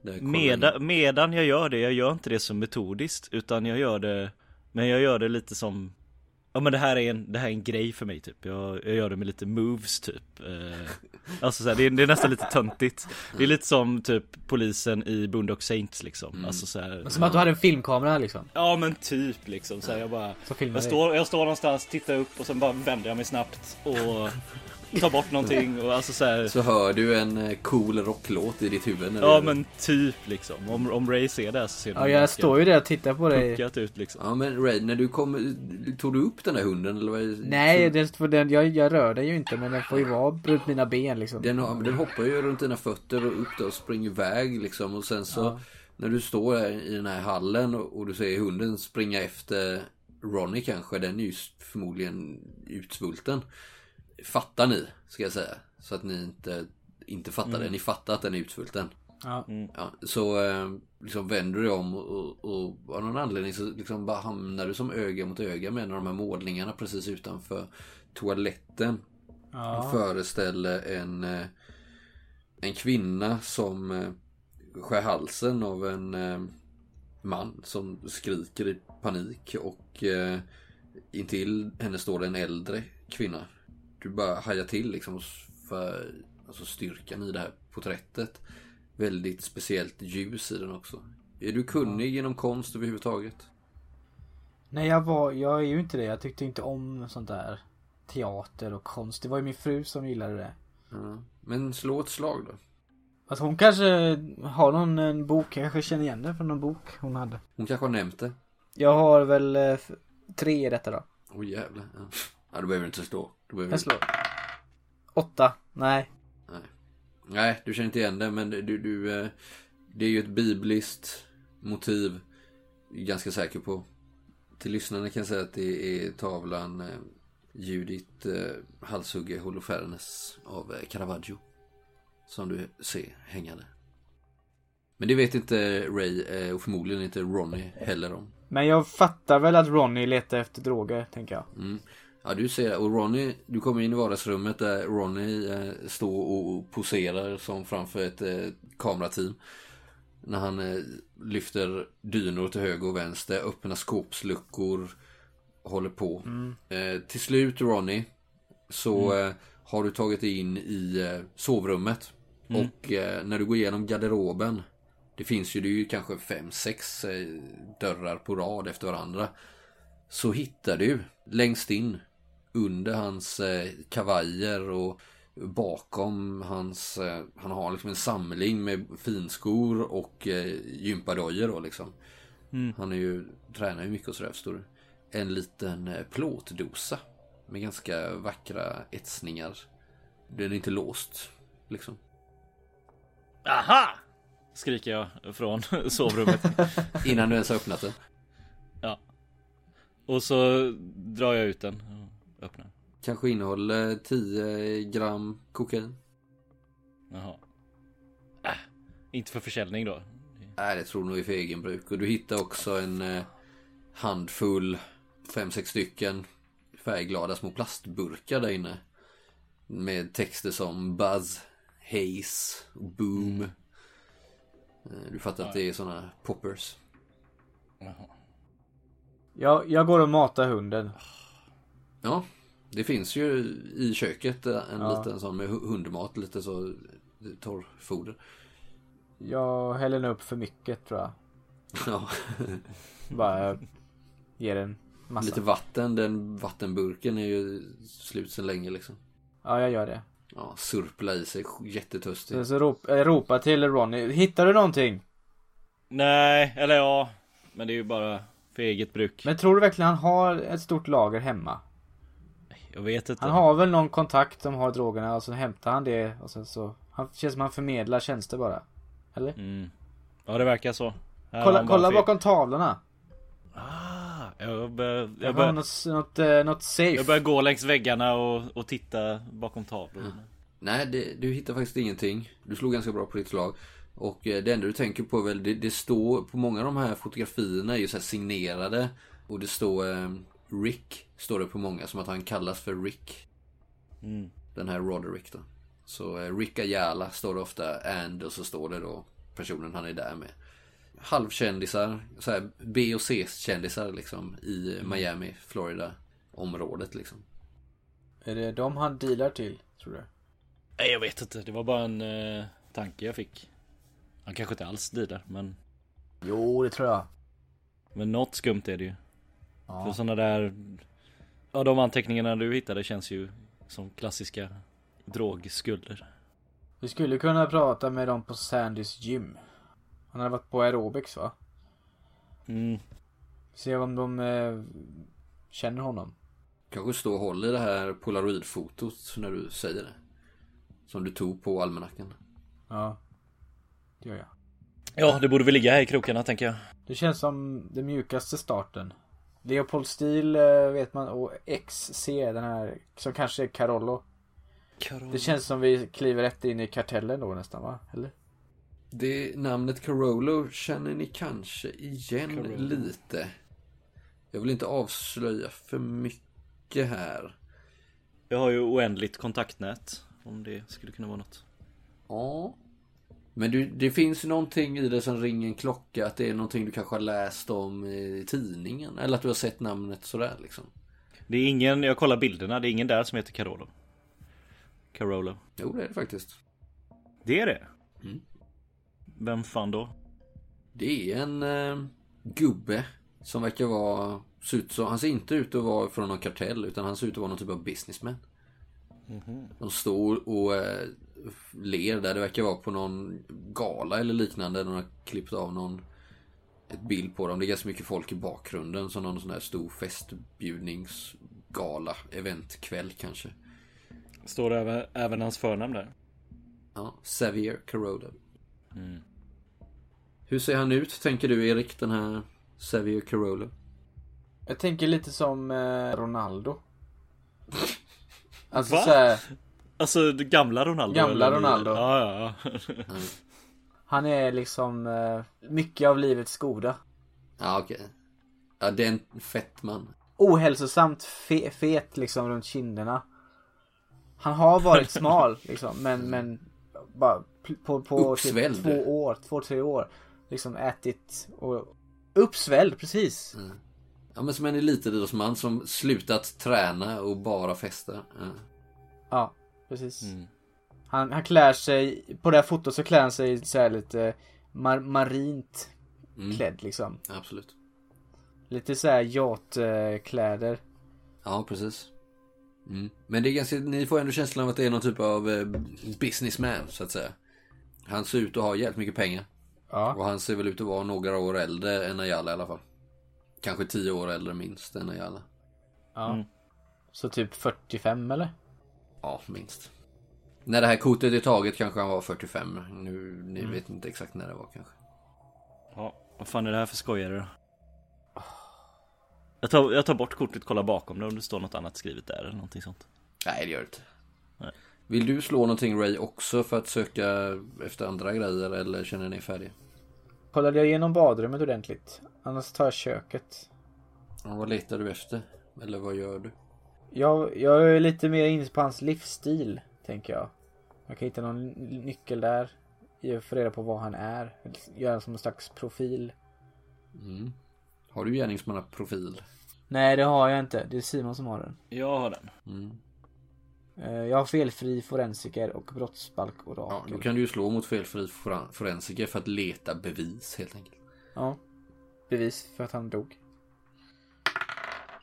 Det här Meda, medan jag gör det, jag gör inte det så metodiskt utan jag gör det Men jag gör det lite som Ja men det här är en, det här är en grej för mig typ. Jag, jag gör det med lite moves typ. Eh, Alltså så här, det, är, det är nästan lite töntigt. Det är lite som typ polisen i Boondock Saints liksom. Alltså så här, Som att du hade en filmkamera liksom. Ja men typ liksom. Så här, jag bara Så filmar jag står, jag står någonstans, tittar upp och sen bara vänder jag mig snabbt och tar bort någonting och alltså så här, Så hör du en eh, cool rocklåt i ditt huvud när Ja du... men typ liksom, om, om Ray ser det så ser det Ja, jag står ju där och tittar på dig. ut liksom Ja men Ray, när du kom, tog du upp den där hunden eller vad? Nej, det, för den, jag, jag rör den ju inte men den får ju vara runt mina ben liksom. Den, har, den hoppar ju runt dina fötter och upp där och springer iväg liksom och sen så Ja. När du står där i den här hallen och, och du ser hunden springa efter Ronnie kanske, den är ju förmodligen utsvulten. Fattar ni, ska jag säga. Så att ni inte, inte fattar det. Ni fattar att den är utsvulten. Ja. Ja, så eh, liksom vänder du om och, och av någon anledning så liksom bara hamnar du som öga mot öga med en av de här målningarna precis utanför toaletten. Ja. Föreställer en, eh, en kvinna som eh, skär halsen av en eh, man som skriker i panik och eh, intill henne står det en äldre kvinna. Du bara hajar till liksom för alltså styrkan i det här porträttet. Väldigt speciellt ljus i den också. Är du kunnig inom konst överhuvudtaget? Nej jag var, jag är ju inte det. Jag tyckte inte om sånt där teater och konst. Det var ju min fru som gillade det. Ja. Men slå ett slag då. Alltså hon kanske har någon en bok, jag kanske känner igen det från någon bok hon hade. Hon kanske har nämnt det. Jag har väl eh, tre i detta då. Åh oh, jävlar. Ja. Ja, då behöver du inte slå. Då behöver Jag slår. Åtta. Nej. Nej, du känner inte igen det, men du, du, eh, det är ju ett bibliskt motiv. Ganska säker på. Till lyssnarna kan jag säga att det är tavlan eh, Judith eh, halshugger Holofernes av eh, Caravaggio. Som du ser hängande. Men det vet inte Ray eh, och förmodligen inte Ronnie heller om. Men jag fattar väl att Ronny letar efter droger, tänker jag. Mm. Ja du ser och Ronnie, du kommer in i vardagsrummet där Ronnie eh, står och poserar som framför ett eh, kamerateam. När han eh, lyfter dynor till höger och vänster, öppnar skåpsluckor, håller på. Eh, till slut Ronnie, så eh, har du tagit dig in i eh, sovrummet. Och eh, när du går igenom garderoben, det finns ju, det ju kanske fem, sex dörrar på rad efter varandra. Så hittar du längst in under hans eh, kavajer och bakom hans, eh, han har liksom en samling med finskor och eh, gympadojor då liksom. Han är ju, tränar ju mycket och sådär förstår du. En liten plåtdosa med ganska vackra etsningar. Den är inte låst liksom. Aha! Skriker jag från (laughs) sovrummet. Innan du ens har öppnat den. ja. Och så drar jag ut den öppnar. Kanske innehåller 10 gram kokain. Jaha. Äh, inte för försäljning då. Nej, det tror nog är för egen bruk. Och du hittar också en eh, handfull, fem sex stycken färgglada små plastburkar där inne. Med texter som Buzz, Haze, och Boom. Eh, Du fattar att det är såna poppers. Jaha. Jag, jag går och matar hunden. Ja, det finns ju i köket eh, en Ja. liten sån med hu- hundmat, lite så torrfoder. Jag häller nog upp för mycket tror jag. Ja, Bara ger en massa. lite vatten. Den vattenburken är ju slut sedan länge liksom. Ja, jag gör det. Ja, surpla i sig, jättetörstig. Så, så rop, jag ropar till Ronny. Hittar du någonting? Nej, eller ja. Men det är ju bara för eget bruk. Men tror du verkligen han har ett stort lager hemma? Jag vet inte. Han har väl någon kontakt som har drogerna och så hämtar han det och sen så. Han känns som han förmedlar tjänster bara. Eller? Mm. Ja, det verkar så. Här Kolla, kolla bakom tavlorna. Ah, jag börjar, Jag börjar, något, något, eh, något safe. jag börjar gå längs väggarna och, och titta bakom tavlor. Nej, det, du hittar faktiskt ingenting. Du slog ganska bra på ditt slag. Och eh, det enda du tänker på är väl, det, det står på många av de här fotografierna är ju så här signerade. Och det står eh, Rick, står det på många, som att han kallas för Rick. Mm. Den här Roderick då. Så eh, Rick Ayala står det ofta, and och så står det då personen han är där med. Halvkändisar, så här B och C-kändisar liksom i Miami, Florida området liksom. Är det de han dealar till, tror du? Nej, jag vet inte. Det var bara en eh, tanke jag fick. Han kanske inte alls lider, men, Jo, det tror jag. men något skumt är det ju. För Ja. sådana där... Ja, de anteckningarna du hittade känns ju som klassiska drogskulder. Vi skulle kunna prata med dem på Sandys gym. Han hade varit på aerobics va? Mm. Se om de eh, känner honom. Kanske stå och hålla i det här polaroidfotot när du säger det. Som du tog på almanackan. Ja. Det gör jag. Ja, det borde väl ligga här i krokarna tänker jag. Det känns som den mjukaste starten. Leopold Stil eh, vet man och XC den här som kanske är Carollo. Det känns som vi kliver rätt in i kartellen då nästan va? Eller? Det namnet Carolo känner ni kanske igen Carolo. lite. Jag vill inte avslöja för mycket här. Jag har ju oändligt kontaktnät. Om det skulle kunna vara något. Ja. Men du, det finns någonting i det som ringer en klocka. Att det är någonting du kanske har läst om i tidningen. Eller att du har sett namnet sådär liksom. Det är ingen, jag kollar bilderna, det är ingen där som heter Carolo. Carolo? Jo, det är det faktiskt. Det är det? Mm. Vem fan då? Det är en eh, gubbe som verkar vara... Ser ut så, han ser inte ut att vara från någon kartell utan han ser ut att vara någon typ av businessman. De står och eh, ler där. Det verkar vara på någon gala eller liknande. De har klippt av någon ett bild på dem. Det är ganska mycket folk i bakgrunden. Som någon sån här stor festbjudningsgala. Eventkväll kanske. Står det även, även hans förnamn där? Ja, Xavier Caroda. Hur ser han ut tänker du Erik, den här Xavier Carola? Jag tänker lite som eh, Ronaldo. (laughs) Alltså Va? såhär, Alltså det gamla Ronaldo? Gamla eller? Ronaldo. Ja, ja, ja. (laughs) han är liksom eh, mycket av livets goda. Ja, okej. Ja, det är en fett man. Ohälsosamt fe fet liksom runt kinderna. Han har varit (laughs) smal liksom, men, men bara på, på typ två år, två, tre år. Liksom ätit och uppsvälld, precis. Ja, men som en elitidrottsman som slutat träna och bara festa. Ja. Ja, precis. Mm. Han, han klär sig, på det här fotot så klär han sig så här lite mar marint Mm. klädd liksom. Absolut. Lite så här yachtkläder. Ja, precis. Mm. Men det är ganska, ni får ändå känslan av att det är någon typ av eh, businessman så att säga. Han ser ut att ha jävligt mycket pengar. Ja. Och han ser väl ut att vara några år äldre än Ayala i alla fall. Kanske tio år äldre minst än Ayala. ja. Mm. Så typ 45 eller? Ja, minst. När det här kortet är taget kanske han var 45. Nu, ni vet inte exakt när det var kanske. ja. Vad fan är det här för skojare då? Jag tar, jag tar bort kortet, kollar bakom det om det står något annat skrivet där eller någonting sånt. Nej, det gör det inte. Nej. Vill du slå någonting Ray också för att söka efter andra grejer eller känner ni färdiga? Kollade jag igenom badrummet ordentligt? Annars tar jag köket. Ja, vad letar du efter? Eller vad gör du? Jag, jag är lite mer inne på hans livsstil, tänker jag. Jag kan hitta någon nyckel där. Jag får reda på vad han är. Göra som en slags profil. Mm. Har du gärningsmannaprofil? Nej, det har jag inte. Det är Simon som har den. Jag har den. Mm. Eh, Jag har felfri forensiker och Ja, brottsbalkorakel. då kan du ju slå mot felfri foren- forensiker för att leta bevis helt enkelt. Ja. Bevis för att han dog.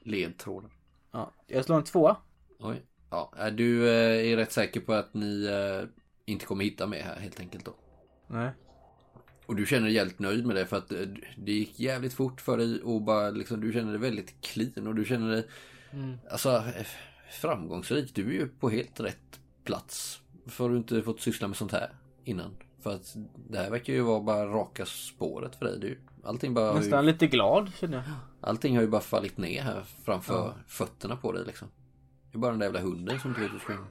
Ledtrådar. Ja. Jag slår en tvåa. Oj. Ja, är du eh, är rätt säker på att ni eh, inte kommer hitta med här helt enkelt då? Nej. Och du känner dig jävligt nöjd med det för att eh, det gick jävligt fort för dig och bara liksom du känner dig väldigt clean och du känner dig alltså eh, framgångsrik. Du är ju på helt rätt plats. För du inte fått syssla med sånt här innan. För att det här verkar ju vara bara raka spåret för dig. Du, allting, bara har ju, Nästan lite glad känner jag. allting har ju bara fallit ner här framför fötterna på dig liksom. Det är bara den där jävla hunden som inte vet hur springa.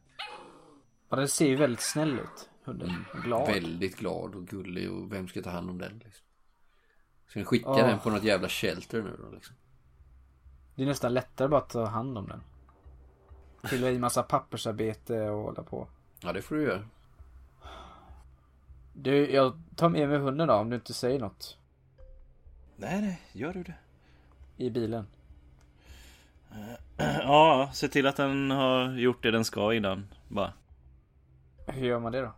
Ja, den ser ju väldigt snäll ut. Hunden. Glad. Väldigt glad och gullig och vem ska ta hand om den liksom? Ska ni skicka Åh. den på något jävla shelter nu då liksom? Det är nästan lättare bara att ta hand om den. Fylla i massa pappersarbete och hålla på. Ja det får du göra. Du, jag tar med mig hunden då om du inte säger något. Nej, nej, gör du det? I bilen. (clears throat) Ja, se till att den har gjort det den ska innan. Bara. Hur gör man det då?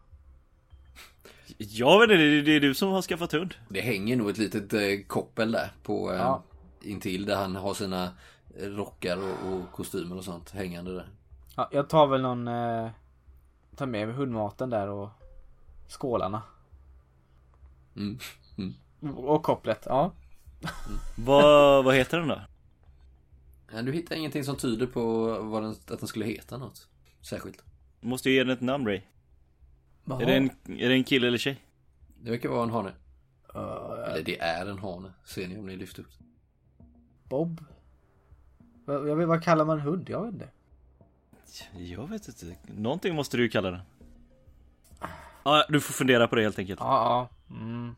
Jag vet inte, det är- det är du som har skaffat hund. Det hänger nog ett litet eh, koppel där på eh, Ja. intill där han har sina rockar och, och kostymer och sånt hängande där. Ja, jag tar väl någon... Eh, tar med mig hundmaten där och skålarna. Mm. Och kopplet, ja. Vad, vad heter den då? Ja, du hittar ingenting som tyder på vad den, att den skulle heta något särskilt. Du måste ju ge den ett namn Ray. Är det, en, är det en kille eller tjej? Det verkar vara en hane. Eh, Eller det är en hane. Ser ni om ni lyfter upp. Bob? Vad, jag vet, vad kallar man en hund? Jag vet inte. Jag vet inte. Någonting måste du kalla den. Ja, du får fundera på det helt enkelt. Ja, ja. Mm.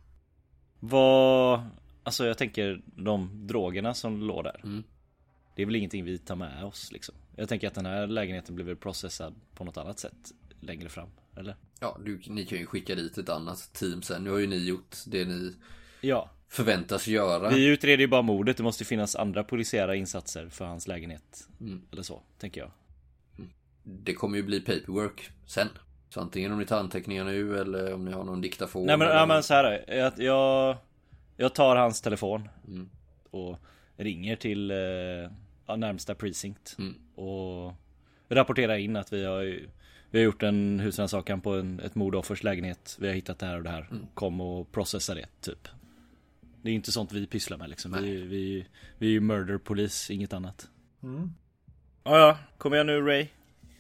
Vad... Alltså jag tänker de drogerna som låg där. Mm. Det är väl ingenting vi tar med oss liksom. Jag tänker att den här lägenheten blir väl processad på något annat sätt längre fram. Eller? Ja, du, ni kan ju skicka dit ett annat team sen. Nu har ju ni gjort det ni Ja. förväntas göra. Vi utreder ju bara mordet. Det måste ju finnas andra polisiära insatser för hans lägenhet. Mm. Eller så, tänker jag. det kommer ju bli paperwork sen. Så antingen om ni tar anteckningar nu eller om ni har någon diktafon. Nej men, eller... ja, men så här är det. jag, jag, jag tar hans telefon Mm. och ringer till eh, närmsta precinct Mm. och rapporterar in att vi har, vi har gjort en husrannsakan på en, ett mordoffers lägenhet. Vi har hittat det här och det här. Mm. Kom och processa det, typ. Det är inte sånt vi pysslar med liksom. Nej. Vi, vi, vi är ju murder police, inget annat. Mm. Ja, ja. Kom igen nu Ray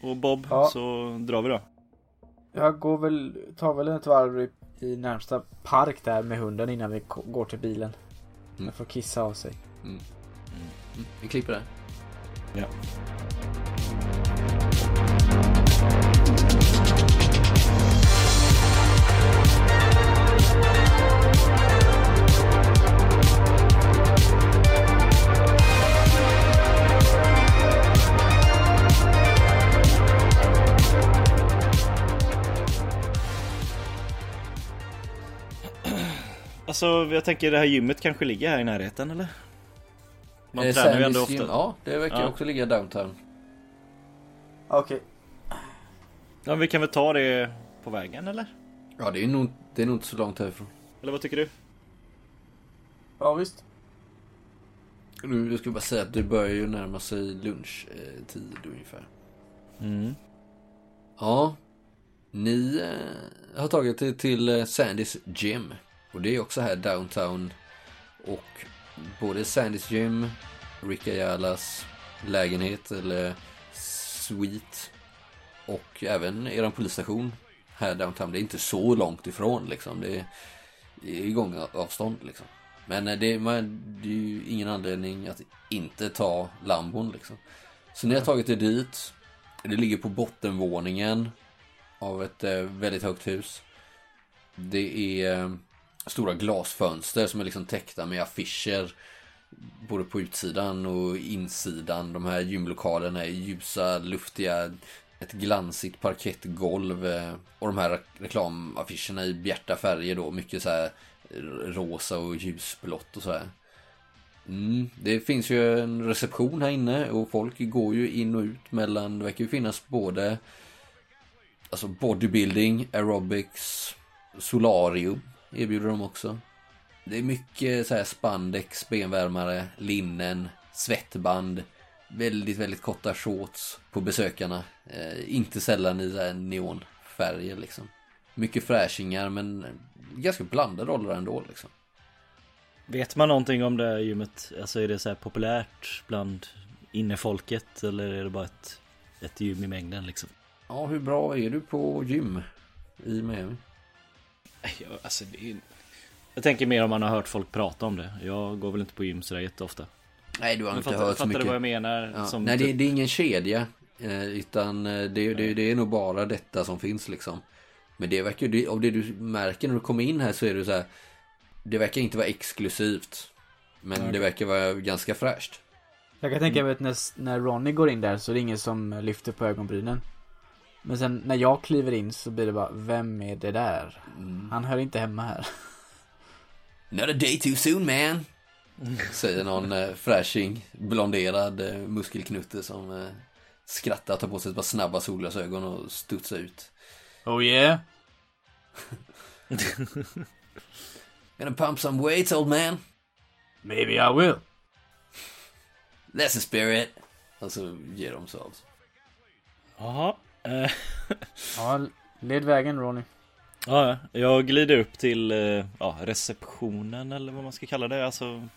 och Bob Ja. så drar vi då. Jag går väl, tar väl ett varv i, i närmsta park där med hunden innan vi går till bilen. Mm. Den får kissa av sig. Mm. Vi klipper där. Ja. Alltså jag tänker det här gymmet kanske ligger här i närheten eller? Man Eh, tränar ju ändå ofta. gym, Ja, det verkar Ja. också ligga downtown. Okej. Ja, vi kan väl ta det på vägen eller? Ja, det är nog, det är nog inte så långt härifrån. Eller vad tycker du? Ja visst. Nu, jag skulle bara säga att det börjar ju närma sig lunchtid ungefär. Mm. Ja, ni eh, har tagit er till eh, Sandys Gym. Och det är också här downtown. Och både Sandys Gym, Rick Ayalas lägenhet eller suite och även eran polisstation här downtown. Det är inte så långt ifrån liksom. Det är i gångavstånd liksom. Men eh, det, man, det är ju ingen anledning att inte ta lambon liksom. Så ni har tagit er dit. Det ligger på bottenvåningen av ett eh, väldigt högt hus. Det är eh, stora glasfönster som är liksom täckta med affischer. Både på utsidan och insidan. De här gymlokalerna är ljusa, luftiga. Ett glansigt parkettgolv. Eh, och de här reklamaffischerna i bjärta färger då. Mycket så här rosa och ljusblått och så här. Mm, det finns ju en reception här inne och folk går ju in och ut mellan, det verkar ju finnas både Alltså bodybuilding, aerobics, solarium erbjuder de också. Det är mycket så här spandex, benvärmare, linnen, svettband. Väldigt, väldigt korta shorts på besökarna. Eh, inte sällan i så här neonfärger liksom. Mycket fräschingar men ganska blandade roller ändå liksom. Vet man någonting om det här gymmet? Alltså är det så här populärt bland innefolket eller är det bara ett, ett gym i mängden liksom? Ja, hur bra är du på gym i Miami? Ja, alltså det är... Jag tänker mer om man har hört folk prata om det. Jag går väl inte på gym sådär jätteofta. Nej, du har inte fattar, hört så fattar du mycket. vad jag menar? Ja. Som Nej, det, typ- det är ingen kedja. eh, Utan eh, det, det, det är nog bara detta som finns liksom. Men det verkar ju, av det du märker när du kommer in här så är det så här. Det verkar inte vara exklusivt. Men det verkar vara ganska fräscht. Jag kan tänka mig att när, när Ronny går in där så är det ingen som lyfter på ögonbrynen. Men sen när jag kliver in så blir det bara, vem är det där? Han hör inte hemma här. Not a day too soon man. Säger någon eh, fräsching, blonderad eh, muskelknutte som eh, skrattar, tar på sig ett par snabba solglasögon och studsar ut. Oh yeah? (laughs) Gonna pump some weights old man. Maybe I will. That's the spirit. Och så ger de sig av. Jaha. Eh, (laughs) Ja, led vägen Ronny. ja, jag glider upp till eh, ja, receptionen eller vad man ska kalla det. Alltså,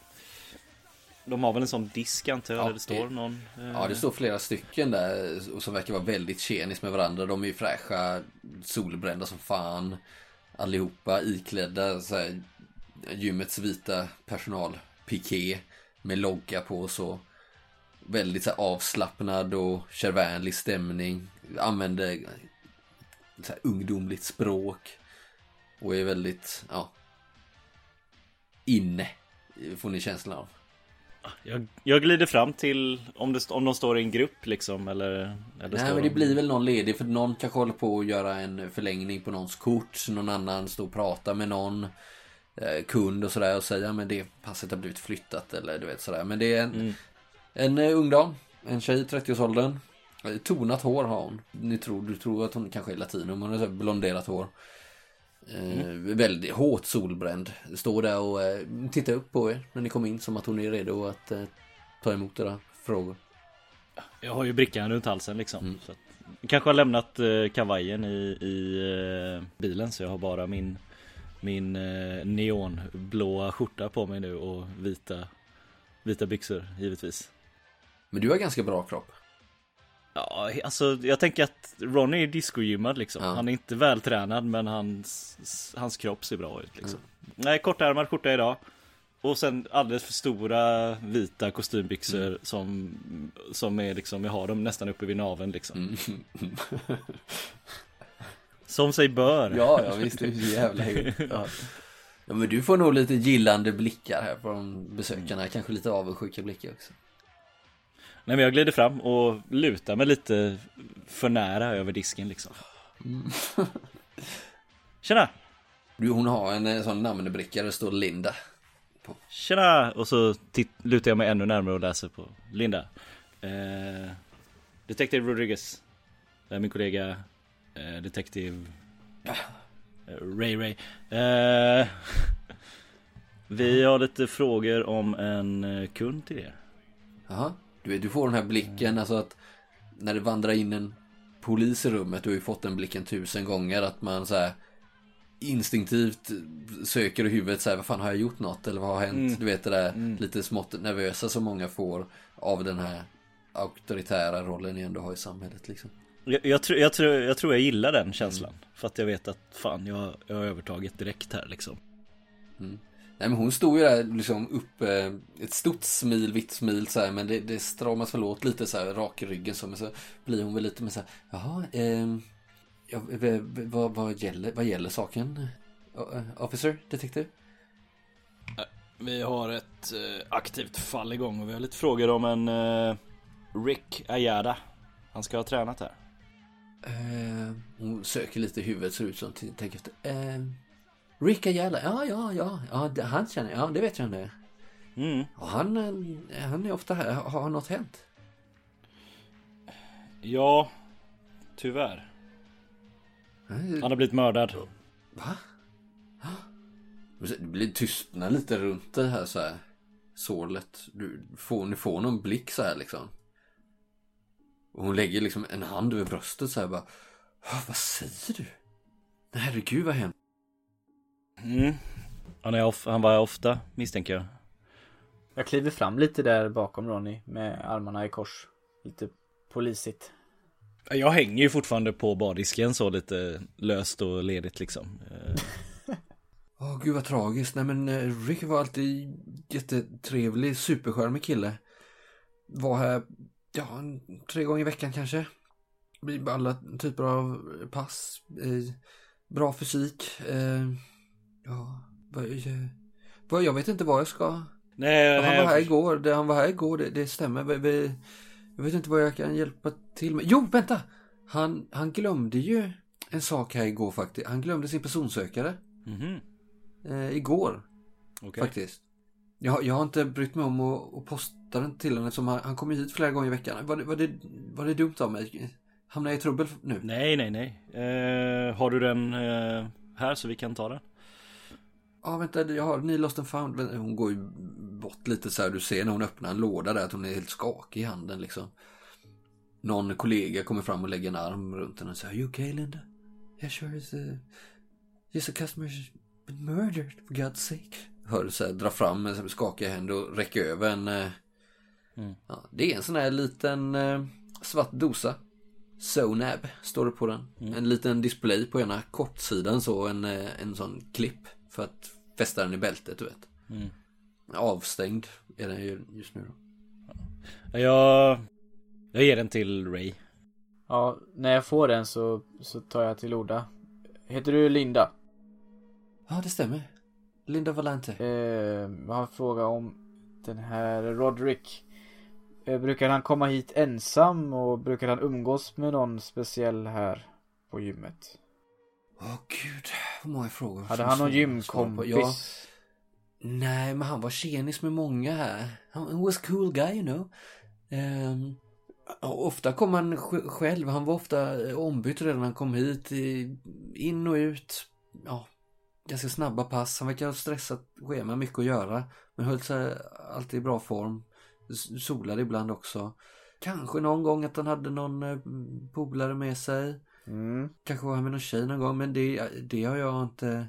de har väl en sån disk antar jag, Ja, där det står någon. eh, Ja, det står flera stycken där och som verkar vara väldigt tjenis med varandra. De är ju fräscha, solbrända som fan. Allihopa iklädda så här, gymmets vita personalpiké med logga på och så. Väldigt så avslappnad och kärvänlig stämning. Använder så ungdomligt språk. Och är väldigt, ja. Inne. Får ni känslan av. Jag, jag glider fram till om, det, om de står i en grupp liksom eller, eller Nej men det de... blir väl någon ledig för någon kanske håller på att göra en förlängning på någons kort. Någon annan står och pratar med någon eh, kund och sådär och säger men det passet har blivit flyttat eller du vet sådär. Men det är en, Mm. En eh, ung dam, en tjej i 30-årsåldern. Tonat hår har hon. Ni tror, du tror att hon kanske är latino, men hon har blonderat hår. Eh, väldigt hårt solbränd. Står där och eh, tittar upp på er när ni kommer in som att hon är redo att eh, ta emot era frågor. Jag har ju brickan runt halsen liksom. Mm. Så att, kanske har lämnat eh, kavajen i, i eh, bilen så jag har bara min min eh, neonblåa skjorta på mig nu och vita vita byxor givetvis. Men du har ganska bra kropp. Ja, alltså jag tänker att Ronny är discogymmad liksom. Ja. Han är inte vältränad men hans, hans kropp ser bra ut liksom. Nej, kortärmad skjorta idag. Och sen alldeles för stora vita kostymbyxor Mm. som, som är liksom, jag har dem nästan uppe vid naveln liksom. Mm. Som sig bör. Ja, ja visst. Det är så jävla. Ja. ja, men du får nog lite gillande blickar här från besökarna. Kanske lite avundsjuka blickar också. Nej men jag glider fram och lutar mig lite för nära över disken liksom. (laughs) Tjena! Du, hon har en eh, sån namnbricka där det står Linda. Tjena! Och så lutar jag mig ännu närmare och läser på Linda. Eh, Detective Rodriguez. Det är min kollega eh, Detective eh, Ray Ray. Eh, (laughs) vi har lite frågor om en eh, kund till er. Jaha. Du, vet, du får den här blicken, alltså att när det vandrar in en polis i rummet, du har ju fått den blicken tusen gånger, att man så här instinktivt söker i huvudet så här, vad fan har jag gjort något eller vad har hänt? Mm. Du vet det där lite smått nervösa som många får av den här auktoritära rollen ni ändå har i samhället liksom. Jag, jag, tror, jag, tror, jag tror jag gillar den känslan. För att jag vet att fan jag, jag har övertaget direkt här liksom. Nej men hon stod ju där liksom uppe, ett stort smil, vitt smil så här, men det, det stramas väl åt lite så här rak i ryggen så, men så blir hon väl lite med så här, jaha, ehm, ja, vad, vad, gäller, vad gäller saken? Uh, officer, detective? Vi har ett eh, aktivt fall igång och vi har lite frågor om en eh, Rick Ayada. Han ska ha tränat här. Eh, hon söker lite i huvudet, ser ut som, tänker efter. Uh, Rick Ayala, ja, ja, ja, ja, det, han känner jag, ja, det vet jag det. Mm. Och han, eh, han är ofta här, har, har något hänt? Ja, tyvärr. Eh, Han har blivit mördad. Va? Det blir tystnad lite runt det här så här sålet. Du får, ni får någon blick så här liksom. Och hon lägger liksom en hand över bröstet så här bara. "Ah, Vad säger du? Nej, herregud vad hemskt. Mm. Han, är of- han var ofta misstänker jag. Jag kliver fram lite där bakom Ronny med armarna i kors. Lite polisigt. Jag hänger ju fortfarande på bardisken så lite löst och ledigt liksom. Eh, (laughs) Åh gud vad tragiskt. Nej men eh, Rick var alltid jättetrevlig, superskärmig kille. Var här, ja, tre gånger i veckan kanske. Alla typer av pass. Bra fysik. Eh, ja, vad, jag vet inte vad jag ska. Nej, han nej, var här igår, det, han var här igår, det, det stämmer. Vi, vi, jag vet inte vad jag kan hjälpa till med. Jo, vänta! Han, han glömde ju en sak här igår faktiskt. Han glömde sin personsökare. Mhm, Eh, igår okej. faktiskt. Jag, jag har inte brytt mig om att, att posta den till honom eftersom han, han kommer hit flera gånger i veckan. Var det, var det, var det dumt av mig? Hamnar jag i trubbel nu? Nej, nej, nej. Eh, har du den eh, här så vi kan ta den? Ja, vänta, jag har Ni Lost and found. Hon går ju bort lite så här. Du ser när hon öppnar en låda där att hon är helt skakig i handen liksom. Någon kollega kommer fram och lägger en arm runt henne och säger Are you okay Linda? Yeah sure is uh, Yes a customer's been murdered for God's sake. Hör du så här, dra fram här skakiga händer och räcka över en eh, Mm. ja, Det är en sån här liten eh, svart dosa. Sonab står det på den. En liten display på ena kortsidan så en, eh, en sån klipp för att fästa den i bältet du vet. Mm. Avstängd är den ju just nu då. Jag, jag ger den till Ray. Ja, när jag får den så, så tar jag till orda. Heter du Linda? Ja det stämmer. Linda Valente. Eh, jag har en fråga om den här Roderick. Eh, brukar han komma hit ensam och brukar han umgås med någon speciell här på gymmet? Åh gud, vad många frågor. Hade han någon gymkompis? Ja, nej, men han var tjenis med många här. Han was cool guy, you know. Ehm, Ofta kom han själv. Han var ofta eh, ombytt redan när han kom hit. In och ut. Ja, ganska snabba pass. Han verkar ha stressat schema, mycket att göra. Men höll sig alltid i bra form. Solade ibland också. Kanske någon gång att han hade någon eh, polare med sig. Mm. Kanske var han med någon tjej någon gång. Men det, det har jag inte...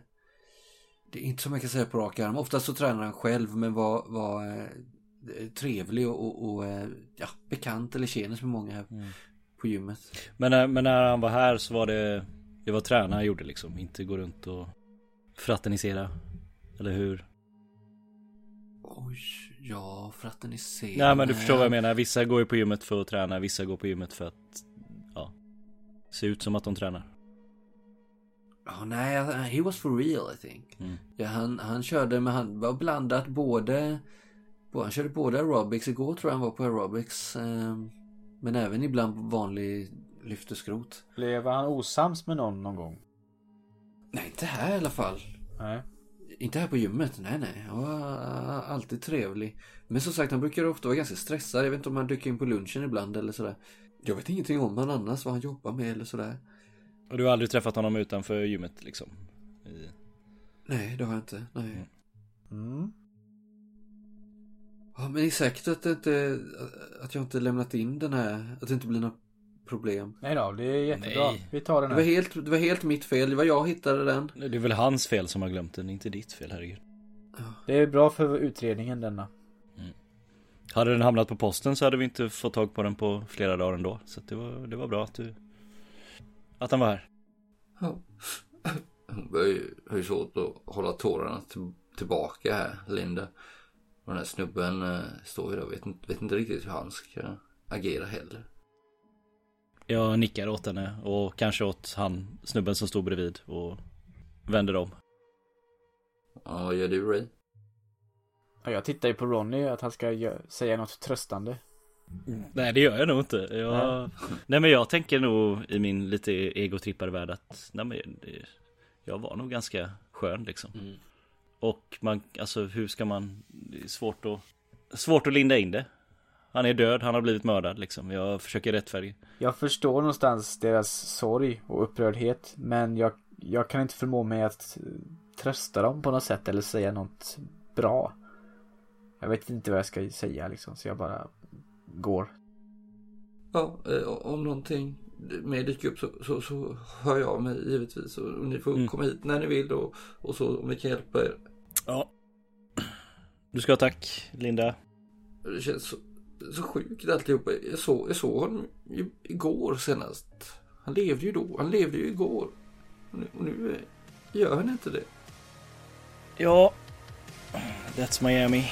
Det är inte så mycket att säga på rak arm. Oftast så tränar han själv men var, var eh, trevlig och, och, och eh, ja, bekant eller tjenis med många här mm. på gymmet. Men, men när han var här så var det Det var träna han gjorde liksom, inte gå runt och fraternisera. Eller hur? Oj, ja, fraternisera. Nej men du förstår vad jag menar. Vissa går ju på gymmet för att träna, vissa går på gymmet för att se ut som att de tränar. Oh, nej, he was for real I think. Mm. Ja, han, han körde, men han var blandat både, han körde både aerobics, igår tror jag han var på aerobics. Eh, men även ibland vanlig lyfteskrot. Blev han osams med någon någon gång? Nej, inte här i alla fall. Nej. Inte här på gymmet, nej nej. Han var alltid trevlig. Men som sagt, han brukar ofta vara ganska stressad. Jag vet inte om han dyker in på lunchen ibland eller sådär. Jag vet ingenting om han annars, vad han jobbar med eller sådär. Och du har aldrig träffat honom utanför gymmet liksom? I... Nej, det har jag inte. Nej. Mm. Ja, men det är säkert att, det inte, att jag inte lämnat in den här, att det inte blir några problem. Nej då, det är jättebra. Nej. Vi tar den här. Det var, helt, det var helt mitt fel. Det var jag hittade den. Det är väl hans fel som har glömt den, inte ditt fel, herregud. Det är bra för utredningen denna. Hade den hamnat på posten så hade vi inte fått tag på den på flera dagar ändå. Så det var, det var bra att du att han var här. Ja. Hon har ju svårt att hålla tårarna tillbaka här, Linda. Och den här snubben eh, står ju där och vet inte, vet inte riktigt hur han ska agera heller. Jag nickar åt henne och kanske åt han, snubben som stod bredvid och vänder om. Ja, vad gör du Ray? Ja, jag tittar ju på Ronny att han ska säga något tröstande. Mm. Nej det gör jag nog inte. Jag... Nej men jag tänker nog i min lite egotrippade värld att nej, men det... jag var nog ganska skön liksom. Mm. Och man, alltså hur ska man, det är svårt att, svårt att linda in det. Han är död, han har blivit mördad liksom. Jag försöker rättfärdiga. Jag förstår någonstans deras sorg och upprördhet. Men jag, jag kan inte förmå mig att trösta dem på något sätt eller säga något bra. Jag vet inte vad jag ska säga liksom. Så jag bara går. Ja, eh, om någonting mer dyker upp så, så, så hör jag av mig givetvis. Och ni får mm. komma hit när ni vill och, och så om vi kan hjälpa er. Ja. Du ska ha tack, Linda. Det känns så, så sjukt alltihopa. Jag såg, jag såg honom igår senast. Han levde ju då. Han levde ju igår. Och nu, och nu gör han inte det. Ja. That's Miami.